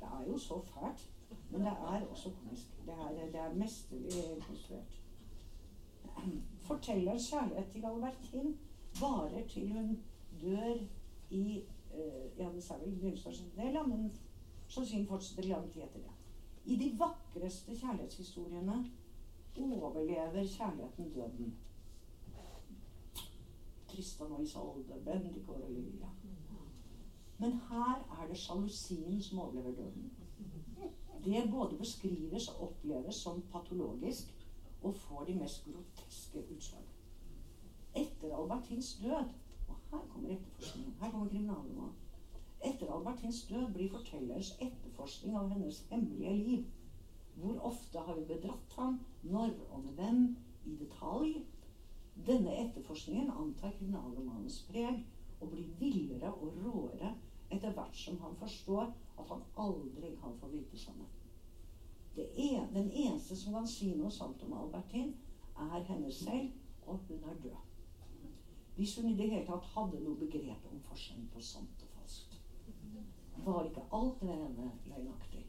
Speaker 2: Det er jo så fælt. Men det er også komisk. Det er, det er mesterlig konstruert. Fortellerens kjærlighet til Albertin varer til hun dør i uh, Ja, det sa vel av men sannsynligvis fortsetter lang tid etter det. I de vakreste kjærlighetshistoriene overlever kjærligheten døden. Tristan og Isolde, Bendik og Olivia. Men her er det sjalusien som overlever døden. Det både beskrives og oppleves som patologisk og får de mest groteske utslag. Etter Albertins død Og her kommer etterforskningen. Her kommer kriminalromanen. Etter Albertins død blir fortellerens etterforskning av hennes hemmelige liv. Hvor ofte har hun bedratt ham? Når og med hvem? I detalj. Denne etterforskningen antar kriminalromanens preg og blir villere og råere etter hvert som han forstår at han aldri kan få vite sannheten. En, den eneste som kan si noe sant om Albertin, er henne selv, og hun er død. Hvis hun i det hele tatt hadde noe begrep om forskjellen på sant og falskt, var ikke alt ved henne løgnaktig.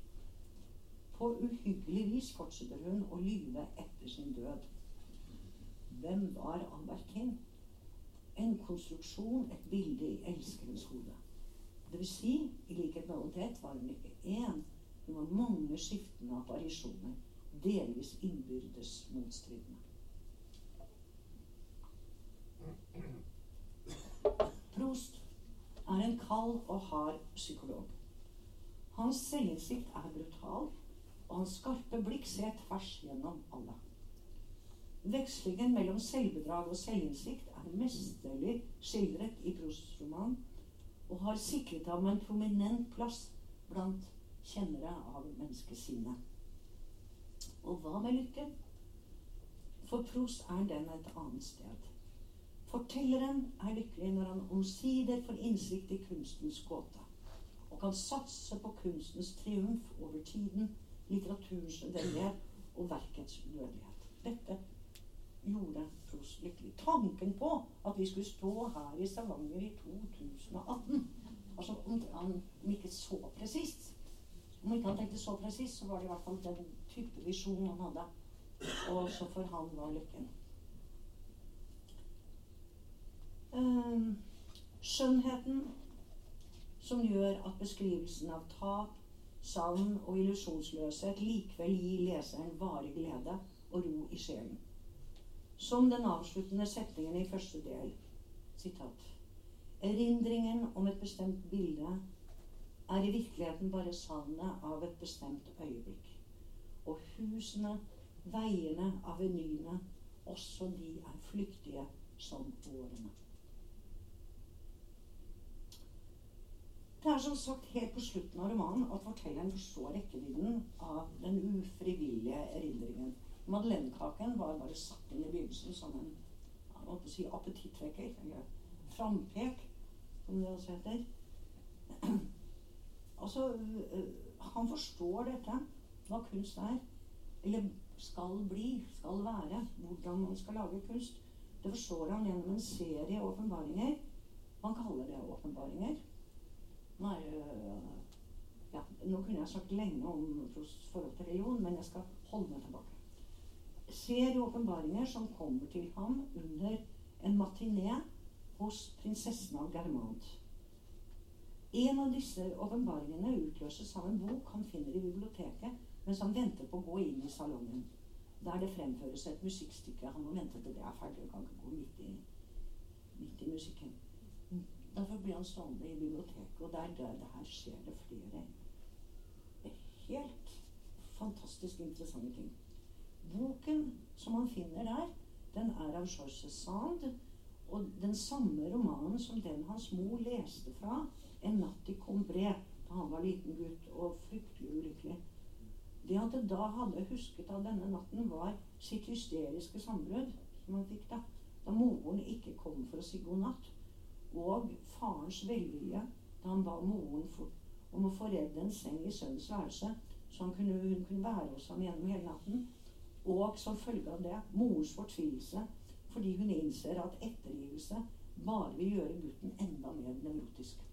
Speaker 2: På uhyggelig vis fortsetter hun å lyve etter sin død. Hvem var Albertin? En konstruksjon, et bilde i elskerens hode. Vil si, i likhet med Odette var hun ikke én, hun var mange skiftende apparisjoner, delvis innbyrdes motstridende. Prost er en kald og hard psykolog. Hans selvinnsikt er brutal, og hans skarpe blikk ser tvers gjennom alle. Vekslingen mellom selvbedrag og selvinnsikt er mesterlig skildret i Prosts roman og har sikret ham en prominent plass blant kjennere av menneskesinnet. Og hva med lykke? For Prost er den et annet sted. Fortelleren er lykkelig når han omsider får innsikt i kunstens gåte, og kan satse på kunstens triumf over tiden, litteraturens nødvendighet og verkets udødelighet. Dette gjorde Prost lykkelig. Tanken på at vi skulle stå her i Stavanger i 2018 Altså om, ikke så presist. Om ikke han tenkte så presist, så var det i hvert fall den type visjon han hadde. Og så for han var lykken. Um, skjønnheten som gjør at beskrivelsen av tap, savn og illusjonsløshet likevel gir leseren varig glede og ro i sjelen. Som den avsluttende setningen i første del. Sitat. Erindringen om et bestemt bilde er i virkeligheten bare savnet av et bestemt øyeblikk. Og husene, veiene, avenyene, også de er flyktige som årene. Det er som sagt helt på slutten av romanen at fortelleren forstår rekkevidden av den ufrivillige erindringen. Madeleinekaken var bare satt inn i begynnelsen som en jeg å si, appetittvekker, eller frampek, som det også heter. altså, han forstår dette, hva kunst er, eller skal bli, skal være, hvordan man skal lage kunst. Det forstår han gjennom en serie åpenbaringer. Man kaller det åpenbaringer. Nei, øh, ja, nå kunne jeg sagt lenge om forholdet til religion, men jeg skal holde meg tilbake. Ser åpenbaringer som kommer til ham under en matiné hos prinsessen av Germant. En av disse åpenbaringene utløses av en bok han finner i biblioteket mens han venter på å gå inn i salongen. Der det fremføres et musikkstykke. Han må vente til det er ferdig kan ikke gå midt i, midt i musikken. Derfor blir han stående i biblioteket, og der, der, der skjer det flere helt fantastisk interessante ting. Boken som han finner der, den er av Georges Sand, og den samme romanen som den hans mor leste fra en natt i Combré da han var liten gutt og fryktelig ulykkelig. Det han da hadde husket av denne natten, var sitt hysteriske sambrudd som han fikk da, da moren ikke kom for å si god natt og farens velvilje da han ba moren for, om å få redd en seng i sønnens værelse, så kunne, hun kunne være hos ham gjennom hele natten. Og som følge av det mors fortvilelse fordi hun innser at ettergivelse bare vil gjøre gutten enda mer nevrotisk.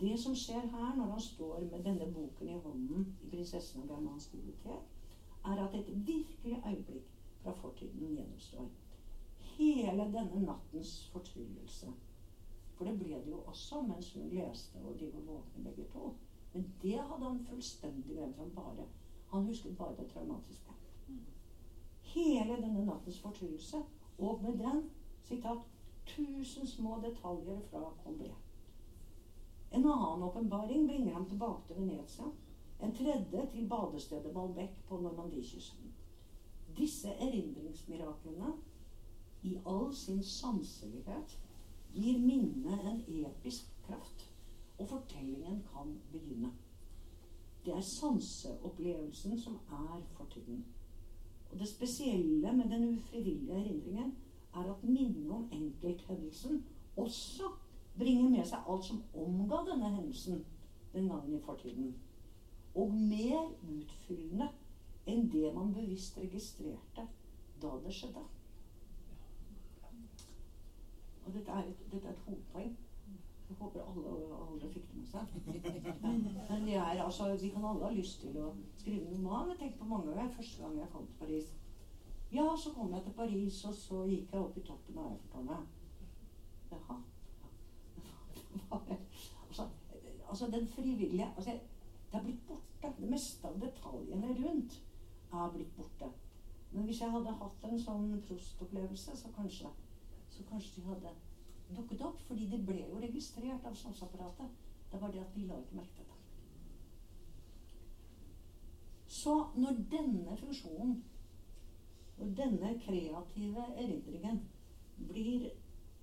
Speaker 2: Det som skjer her når han står med denne boken i hånden i 'Prinsessen av Germans bibliotek', er at et virkelig øyeblikk fra fortiden gjennomstår. Hele denne nattens fortryllelse. For det ble det jo også mens hun leste, og de var våkne begge to. Men det hadde han fullstendig glemt. Han, bare, han husket bare det traumatiske. Hele denne nattens fortryllelse, og med den sitat, tusen små detaljer fra Colbert'. En annen åpenbaring bringer ham tilbake til Venezia. En tredje til badestedet Balbec på Normandiekysten. Disse erindringsmiraklene, i all sin sanselighet, gir minnet en episk kraft, og fortellingen kan begynne. Det er sanseopplevelsen som er fortiden. Og det spesielle med den ufrivillige erindringen er at minnet om enkelthendelsen også bringer med seg alt som omga denne hendelsen den gangen i fortiden. Og mer utfyllende enn det man bevisst registrerte da det skjedde. Og dette er et, dette er et hovedpoeng. Jeg håper alle, alle fikk det med seg. Men de er, altså, vi kan alle ha lyst til å skrive en roman. Jeg tenkte på mange ganger første gang jeg kom til Paris. Ja, så kom jeg til Paris, og så gikk jeg opp i toppen av Eiffeltårnet. Jaha. altså, altså, den frivillige altså, Det er blitt borte. Det meste av detaljene rundt er blitt borte. Men hvis jeg hadde hatt en sånn prostopplevelse, så kanskje, så kanskje de hadde dukket opp. Fordi de ble jo registrert av sanseapparatet. Det var det at vi la ikke merke til det. Så når denne funksjonen, når denne kreative erindringen blir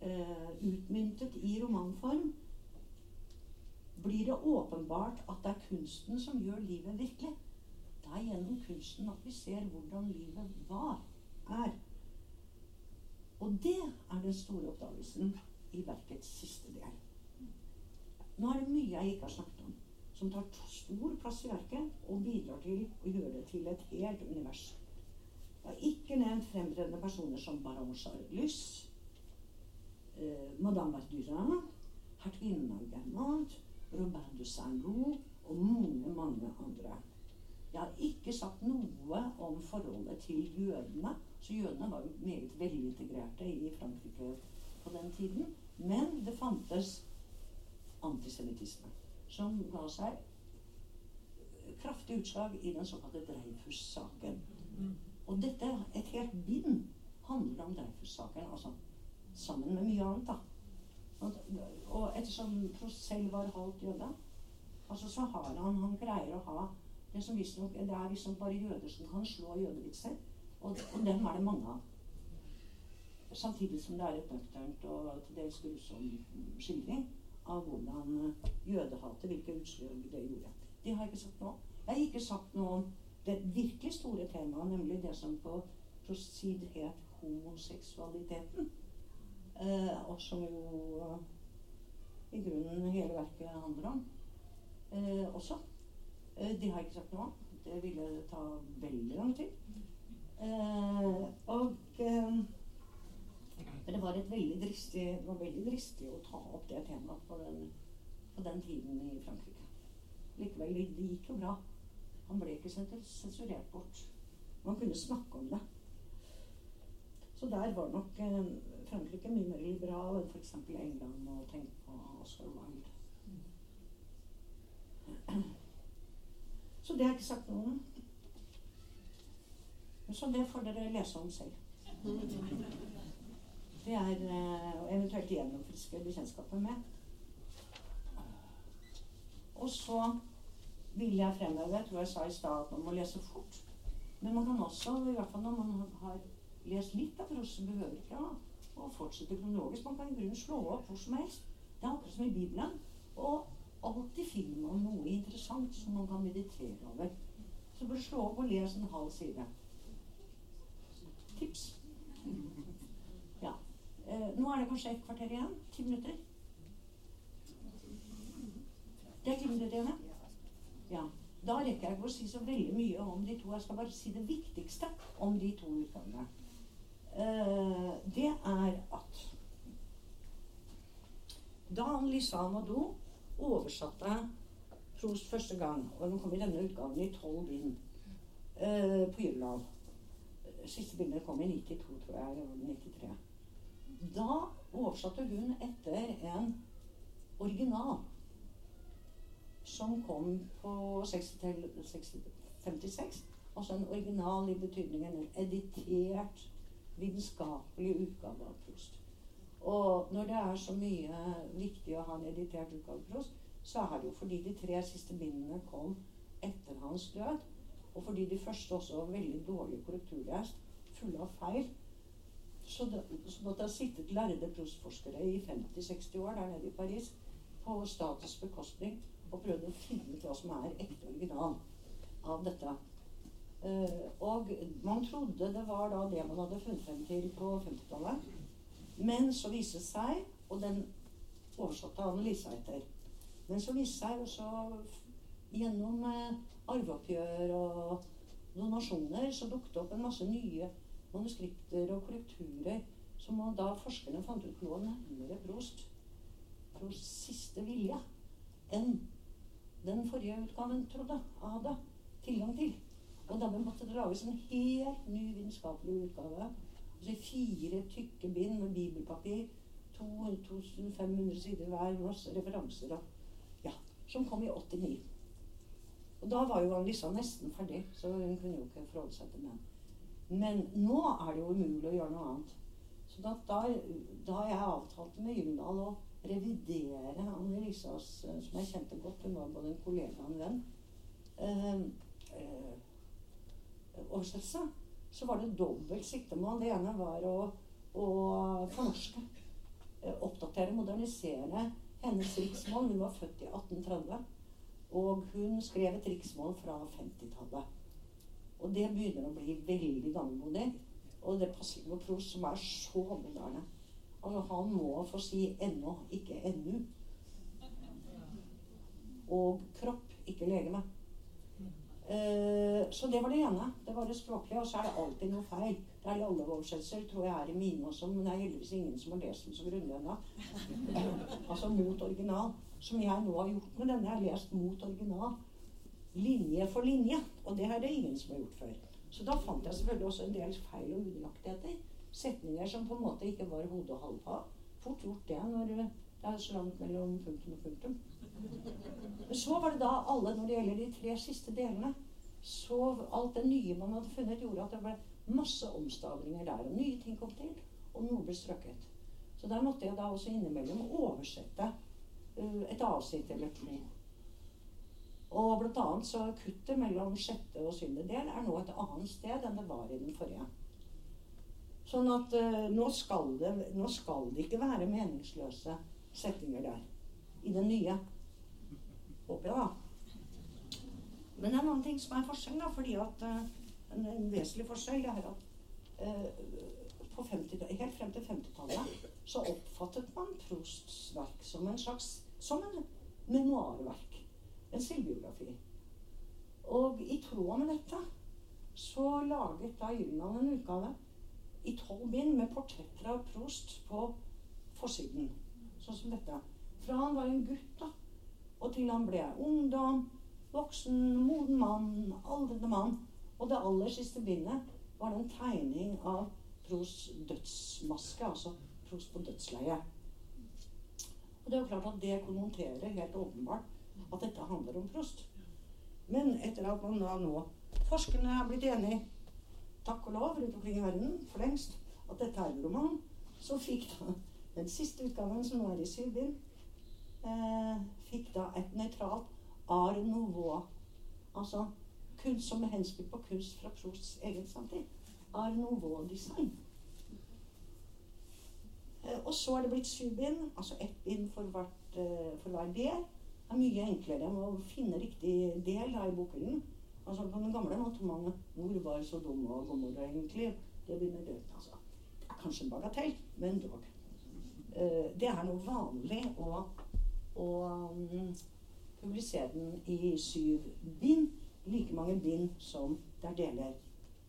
Speaker 2: eh, utmyntet i romanform, blir det åpenbart at det er kunsten som gjør livet virkelig. Det er gjennom kunsten at vi ser hvordan livet var, er. Og det er den store oppdagelsen i verkets siste del. Nå er det mye jeg ikke har snakket om, som tar stor plass i verket og bidrar til å gjøre det til et helt univers. Jeg har ikke nevnt fremtredende personer som Baron Charles, eh, Madame Verdurin, hertuginnen av Germant, Robert de Saint-Loup og mange, mange andre. Jeg har ikke sagt noe om forholdet til jødene. Så jødene var jo meget velintegrerte i Frankrike på den tiden. Men det fantes antisemittisme som ga seg kraftig utslag i den såkalte Dreyfus-saken. Og dette, et helt bind, handler om Dreyfus-saken. Altså sammen med mye annet, da. Og ettersom Prost selv var halvt jøde, altså så har han Han greier å ha det som visstnok Det er visstnok bare jøder som kan slå jødevitser. Og, og dem er det mange av. Samtidig som det er et nøkternt og til dels grusom skildring av hvordan jødehatet, hvilke utslag det gjorde. Det har jeg ikke sagt noe om. Jeg har ikke sagt noe om det virkelig store temaet, nemlig det som på prosid het homoseksualiteten. Eh, og som jo uh, i grunnen hele verket handler om. Eh, også. Eh, det har jeg ikke sagt noe om. Det ville ta veldig lang tid. Eh, og eh, det var, veldig dristig, det var veldig dristig å ta opp det temaet på den, på den tiden i Frankrike. Likevel, det gikk jo bra. Han ble ikke sensurert bort. Man kunne snakke om det. Så der var nok eh, Frankrike mye mer liberal enn f.eks. England og tenk på Oscar Wilde. Så det har jeg ikke sagt noe om. Så det får dere lese om selv. Det er uh, eventuelt gjennomfriske bekjentskapet med. Og så vil jeg fremheve Jeg tror jeg sa i stad at man må lese fort. Men man kan også, i hvert fall når man har lest litt av prosen, behøver ikke å fortsette kronologisk. Man kan i grunnen slå opp hvor som helst. Det er akkurat som i Bibelen. Og alltid finner man noe interessant som man kan meditere over. Så bør slå opp og lese en halv side. Tips. Eh, nå er det kanskje et kvarter igjen? Ti minutter? Det er ti minutter igjen, ja. Da rekker jeg ikke å si så veldig mye om de to. Jeg skal bare si det viktigste om de to utgavene. Eh, det er at da Lisa Amadou oversatte Prost første gang, og den kom i denne utgaven i tolv bind eh, på Gyldendal Siste bildet kom i 92, tror jeg. Eller 93. Da oversatte hun etter en original som kom på 56. Altså en original i betydningen en editert, vitenskapelig utgave av Prost. Og når det er så mye viktig å ha en editert utgave av Prost, så er det jo fordi de tre siste bindene kom etter hans død, og fordi de første også var veldig dårlig korrekturlest, fulle av feil. Så det, så det har sittet lærde prostforskere i 50-60 år der nede i Paris på statens bekostning og prøvd å finne ut hva som er ekte original av dette. Uh, og man trodde det var da det man hadde funnet frem til på 50-tallet. Men så viste det seg, og den oversatte Annelise etter Men så viste det seg også gjennom uh, arveoppgjør og donasjoner så dukket det opp en masse nye manuskripter og korrekturer som da forskerne fant ut lå nærmere Prost, Prosts siste vilje enn den forrige utgaven trodde hadde tilgang til. Og dermed måtte det lages en helt ny vitenskapelig utgave. Altså fire tykke bind med bibelpapir. 2500 sider hver, masse referanser og Ja. Som kom i 89. Og da var jo Alissa nesten ferdig, så hun kunne jo ikke forholde seg til den. Men nå er det jo umulig å gjøre noe annet. Så da, da, jeg avtalt med Gyldendal å revidere Anne-Elisas, eh, som jeg kjente godt, hun var både en kollega og en venn, eh, eh, oversettelse, så var det dobbelt siktemål. Det ene var å, å fornorske. Eh, oppdatere, modernisere hennes riksmål. Hun var født i 1830. Og hun skrev et riksmål fra 50-tallet. Og det begynner å bli veldig gammelmodig. Og det passer ikke på Prost, som er så moderne. Altså, han må få si 'ennå', ikke 'ennu'. Og kropp, ikke legeme. Uh, så det var det ene. Det var det språklige. Og så er det alltid noe feil. Det er i alle oversettelser, tror jeg er i mine også, men det er heldigvis ingen som har lest den så grundig ennå. altså mot original. Som jeg nå har gjort med denne. Jeg har lest mot original. Linje for linje. Og det er det ingen som har gjort før. Så da fant jeg selvfølgelig også en del feil og unøyaktigheter setninger som på en måte ikke var hode og halvfag. Fort gjort det når det er så langt mellom punktum og punktum. Men så var det da alle, når det gjelder de tre siste delene så Alt det nye man hadde funnet, gjorde at det ble masse omstavringer der. Og nye ting kom til, og noe ble strøket. Så der måtte jeg da også innimellom oversette uh, et avsnitt eller to. Og blant annet så kuttet mellom sjette og syvende del er nå et annet sted enn det var i den forrige. Sånn at uh, nå, skal det, nå, skal det, ikke være meningsløse setninger der. I den nye. Håper jeg, da. Men det er en annen ting som er forskjell, da, fordi at uh, en, en, vesentlig forskjell er at uh, 50, helt frem til 50-tallet så oppfattet man Prosts verk som en slags som en memoarverk. En selvbiografi. Og i tråd med dette så laget da Gyldendal en utgave i tolv bind med portretter av Prost på forsiden. Sånn som dette. Fra han var en gutt, da, og til han ble ungdom, voksen, moden mann, aldrende mann. Og det aller siste bindet var det en tegning av Prosts dødsmaske, altså Prost på dødsleiet. Og det er jo klart at det konnoterer helt åpenbart at dette handler om Prost. Men etter at man da nå Forskerne er blitt enige takk og lov rundt omkring i verden for lengst at dette er en roman. Så fikk da den siste utgaven, som nå er i syv bind, eh, fikk da et nøytralt art nouveau. Altså kunst som er henspilt på kunst fra prosts egen samtid. Art nouveau-design. Eh, og så er det blitt syv bind, altså ett bind for, hvert, eh, for hver del. Det er mye enklere å finne riktig del da i bokhyllen. Altså På den gamle måten man Hvor var så dum og Gomorra egentlig? Det begynner døden, altså. Det er kanskje en bagatell, men dog. uh, Det er noe vanlig å, å um, publisere den i syv bind. Like mange bind som det er deler.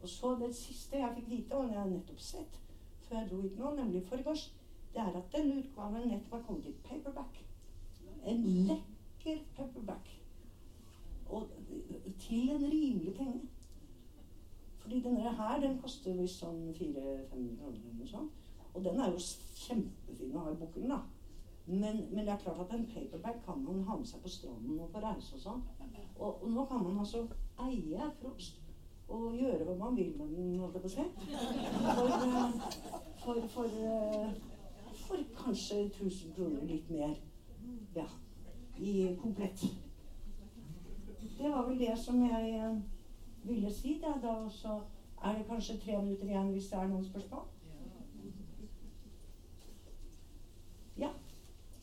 Speaker 2: Og så det siste jeg fikk vite, og det har jeg nettopp sett før jeg dro hit nå, nemlig forgårs, det er at denne utgaven nettopp har kommet i paperback. En lekker paperback. Og til en rimelig penge. Fordi denne her den koster visst sånn 400-500 kroner eller noe sånt. Og den er jo kjempefin å ha i bukkelen, da. Men, men, det er klart at en paperback kan man ha med seg på stranden og på reise og sånn. Og, og, nå kan man altså eie frost og gjøre hva man vil med den, holdt jeg på å si. For, eh, for, for, eh, for, kanskje 1000 kroner, litt mer. Ja. I komplett. Det var vel det som jeg eh, ville si. Da, da så er det kanskje tre minutter igjen hvis det er noen spørsmål.
Speaker 3: ja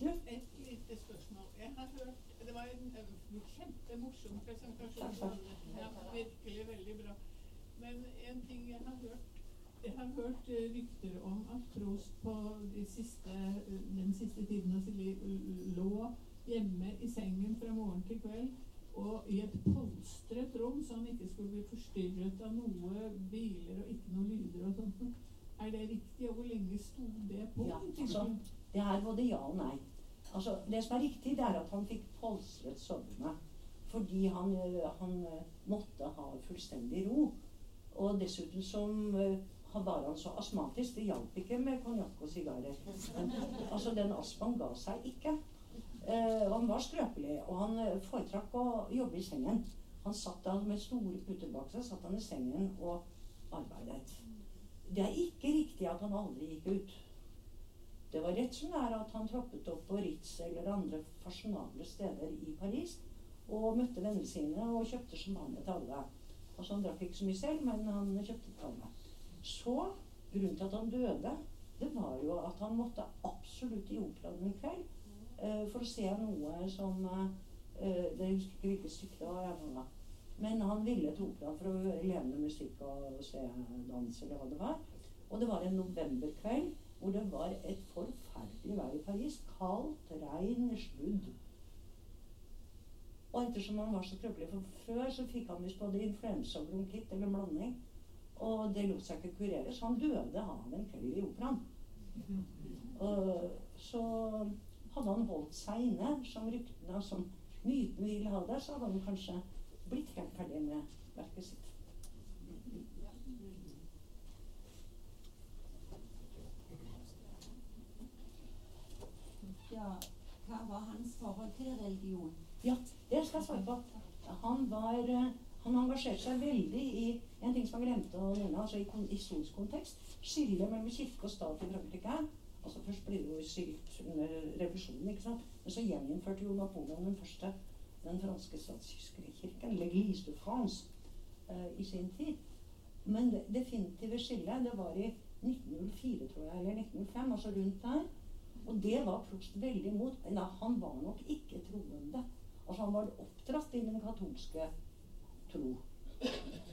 Speaker 3: Et lite spørsmål. Jeg har hørt Det var en, en kjempemorsom presentasjon. Ja, virkelig veldig bra. Men en ting jeg har hørt jeg har hørt uh, rykter om at Prost på de siste, uh, den siste tiden av sitt liv lå hjemme i sengen fra morgen til kveld og i et polstret rom, så han ikke skulle bli forstyrret av noe biler og ikke noe lyder og sånt. Er det riktig, og hvor lenge sto det på?
Speaker 2: Ja, altså, det er både ja og nei. Altså, det som er riktig, det er at han fikk polstret sovende. Fordi han, eh, han, eh, måtte ha fullstendig ro. Og dessuten som han var han så astmatisk. Det hjalp ikke med konjakk og sigarer. altså, den astmaen ga seg ikke. Uh, han var skrøpelig, og han foretrakk å jobbe i sengen. Han satt da med store puter bak seg satt han i sengen og arbeidet. Det er ikke riktig at han aldri gikk ut. Det var rett som det er at han troppet opp på Ritz eller andre fasjonable steder i Paris og møtte vennene sine og kjøpte champagne til alle. Altså Han drakk ikke så mye selv, men han kjøpte til alle. Så grunnen til at han døde, det var jo at han måtte absolutt i operaen en kveld for å se noe som uh, Det husker ikke hvilket stykke det var. Jeg, men han ville til operaen for å høre levende musikk og se dans eller hva det var. Og det var en novemberkveld hvor det var et forferdelig vær i Paris. Kaldt, regn, sludd. Og ettersom han var så trøbbelig for før, så fikk han visst både influensa og bronkitt eller en blanding. Og det lot seg ikke kurere, så han døde av en kveld i operaen. Og så hadde han holdt seg inne, som ryktene, som myten ville ha det, så hadde han kanskje blitt helt ferdig med verket sitt.
Speaker 4: ja, hva var hans forhold til religion?
Speaker 2: Ja, det skal jeg svare på. Han, var, eh, han engasjerte seg veldig i en ting som han glemte å nevne, altså i historisk kontekst. Skillet mellom kirke og stat i Frankrike. Altså Først ble det jo skilt under revolusjonen, ikke sant? men så gjeninnførte jo Napoleon den første den franske statskirken, l'Église de France, eh, i sin tid. Men det definitive skillet, det var i 1904, tror jeg, eller 1905, altså rundt der. Og det var Prost veldig imot. Nei, han var nok ikke troende. Altså Han var oppdratt i den katolske tro.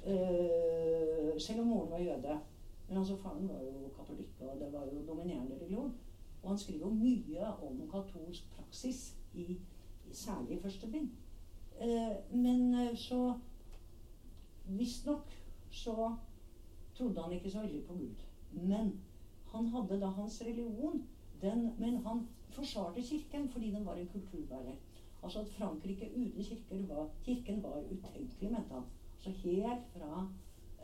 Speaker 2: Eh, selv om moren var jøde. Men altså faren var jo katolikk, og det var jo dominerende religion. Og han skriver jo mye om katolsk praksis, i, særlig i første bind. Eh, men uh, så Visstnok så trodde han ikke så veldig på Gud. Men han hadde da hans religion den, men han forsvarte Kirken fordi den var en kulturbærer. Altså at Frankrike uten kirker var, kirken var utenkelig, mente han. Så helt fra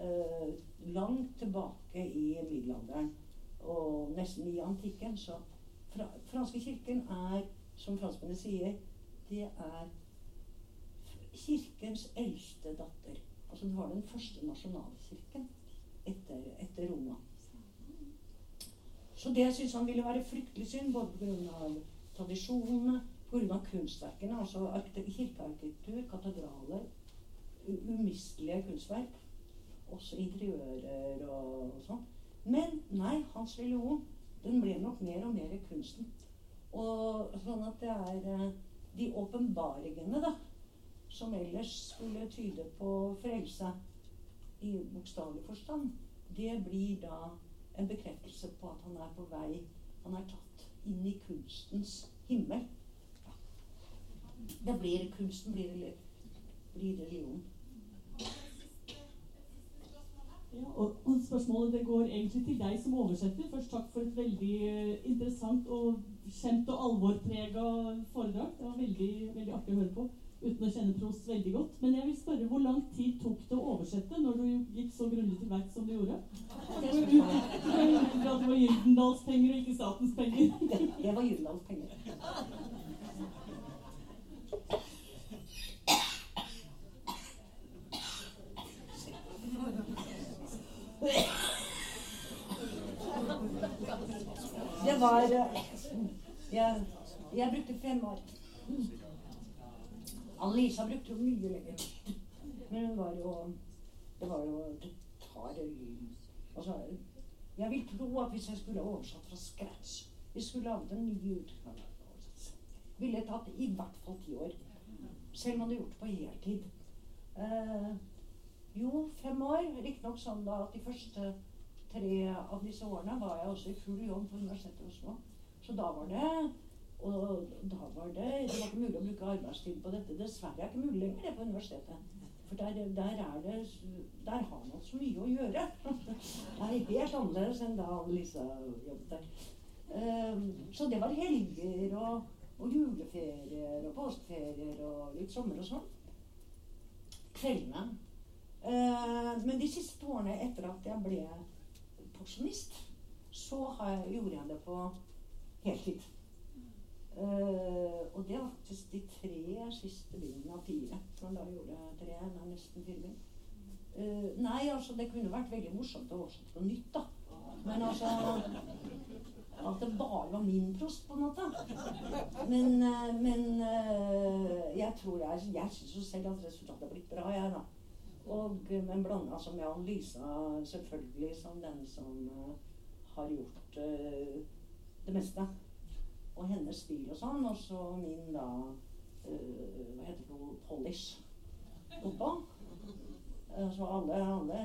Speaker 2: eh, langt tilbake i middelalderen og nesten i antikken. Så fra, franske kirken er, som franskmennene sier, det er kirkens eldste datter. Altså det var den første nasjonalkirken etter, etter Roma. Så det syntes han ville være fryktelig synd, både pga. tradisjonene, pga. kunstverkene, altså kirkearkitektur, katedraler, umistelige kunstverk. Også interiører og, og sånn. Men nei, hans religion den ble nok mer og mer kunsten. Og sånn at det er eh, de åpenbaringene, da, som ellers skulle tyde på frelse i bokstavelig forstand, det blir da en bekreftelse på at han er på vei Han er tatt. inn i kunstens himmel. Det blir kunsten blir, blir religion.
Speaker 5: Ja, og, og spørsmålet det går egentlig til deg som oversetter. Først takk for et veldig eh, interessant og kjent og alvorprega foredrag. Det var veldig, veldig artig å høre på uten å kjenne Prost veldig godt. Men jeg vil spørre, hvor lang tid tok det å oversette når du gikk så grundig til verks som du gjorde? Det var Gyldendals penger og ikke statens penger.
Speaker 2: Det, det var Gyldendals penger. Det var eh, jeg, jeg brukte fem år. Anne-Lisa brukte jo mye lenger. Men hun var jo Det var jo tar Altså, jeg vil tro at hvis jeg skulle oversatt fra scratch Vi skulle laget en ny utgave ville tatt i hvert fall ti år. Selv om man hadde gjort det på heltid. Uh, jo, fem år. Riktignok sånn da at de første tre av disse årene var jeg også i full jobb på Universitetet i Oslo. Så da var det og da var det Det var ikke mulig å bruke arbeidstid på dette. Dessverre er det ikke mulig lenger det på universitetet. For der, der, er det Der har man så mye å gjøre. Det er helt annerledes enn da Lisa jobbet der. Um, så det var helger og, og juleferier og påskeferier og litt sommer og sånn. Kveldene. Uh, men de siste årene etter at jeg ble pensjonist, så jeg, gjorde jeg det på heltid. Uh, og det var faktisk de tre siste bindene av fire. Men da gjorde jeg tre. Er nesten fire bind. Uh, nei, altså, det kunne vært veldig morsomt å oversette på nytt, da. Men altså At det bare var min prost, på en måte. Men, uh, men jeg tror jeg Jeg syns jo selv at resultatet har blitt bra, jeg, da. Og, men blanda som med Annelisa selvfølgelig som den som har gjort det meste og hennes stil og sånn. Og så min da uh, Hva heter det? Polish oppå. Uh, så alle, alle,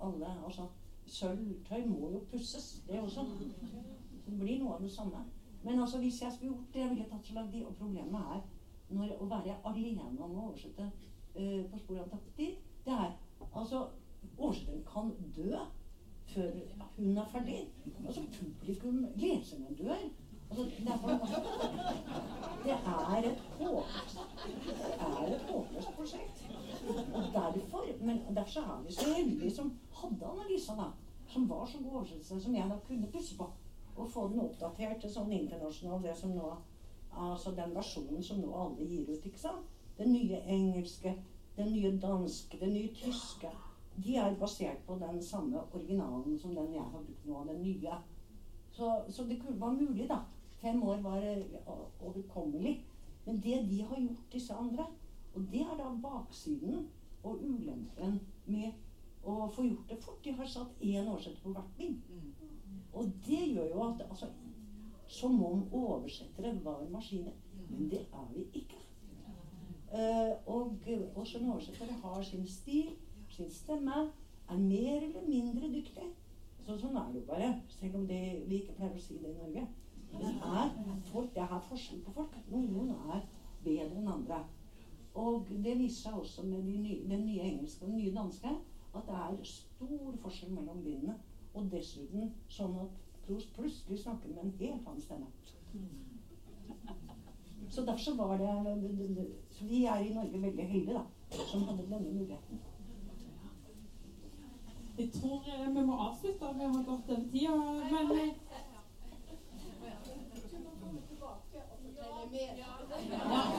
Speaker 2: alle Altså, sølvtøy må jo pusses, det også. Så det blir noe av det samme. Men altså, hvis jeg skulle gjort det, jeg ville tatt så lang. Og problemet er når, å være alene om å oversette uh, på sporet av tapt tid, det er altså Årstein kan dø før hun er ferdig. Altså publikum, leserne dør. Altså, derfor, det er et håpløst Det er et håpløst prosjekt. Og derfor, Men derfor er vi så heldige som hadde Annalisa, da. Som var så god oversettelse som jeg da kunne pusse på. Og få den oppdatert til sånn internasjonal, det som nå Altså den versjonen som nå alle gir ut, ikke sant? Den nye engelske, den nye danske, den nye tyske. De er basert på den samme originalen som den jeg har brukt nå, den nye. Så, så det var mulig, da. Fem år var overkommelig. Men det de har gjort, disse andre, og det er da baksiden og ulempen med å få gjort det fort. De har satt én oversetter på hvert bind. Og det gjør jo at altså, Som om oversettere var maskiner. Men det er vi ikke. Uh, og også en oversetter har sin stil, sin stemme, er mer eller mindre dyktig. Så sånn er det jo bare. Selv om det, vi ikke pleier å si det i Norge. Det er, folk, det er forskjell på folk. Noen er bedre enn andre. Og det viser seg også med de nye, den nye engelske og den nye danske at det er stor forskjell mellom bindene. Og dessuten sånn at Prost plutselig snakker med en helt annen stemme. Så derfor så var det Vi er i Norge veldig heldige, da, som hadde denne muligheten.
Speaker 5: Jeg tror eh, vi må avslutte. Vi har gått over tida. Men ja.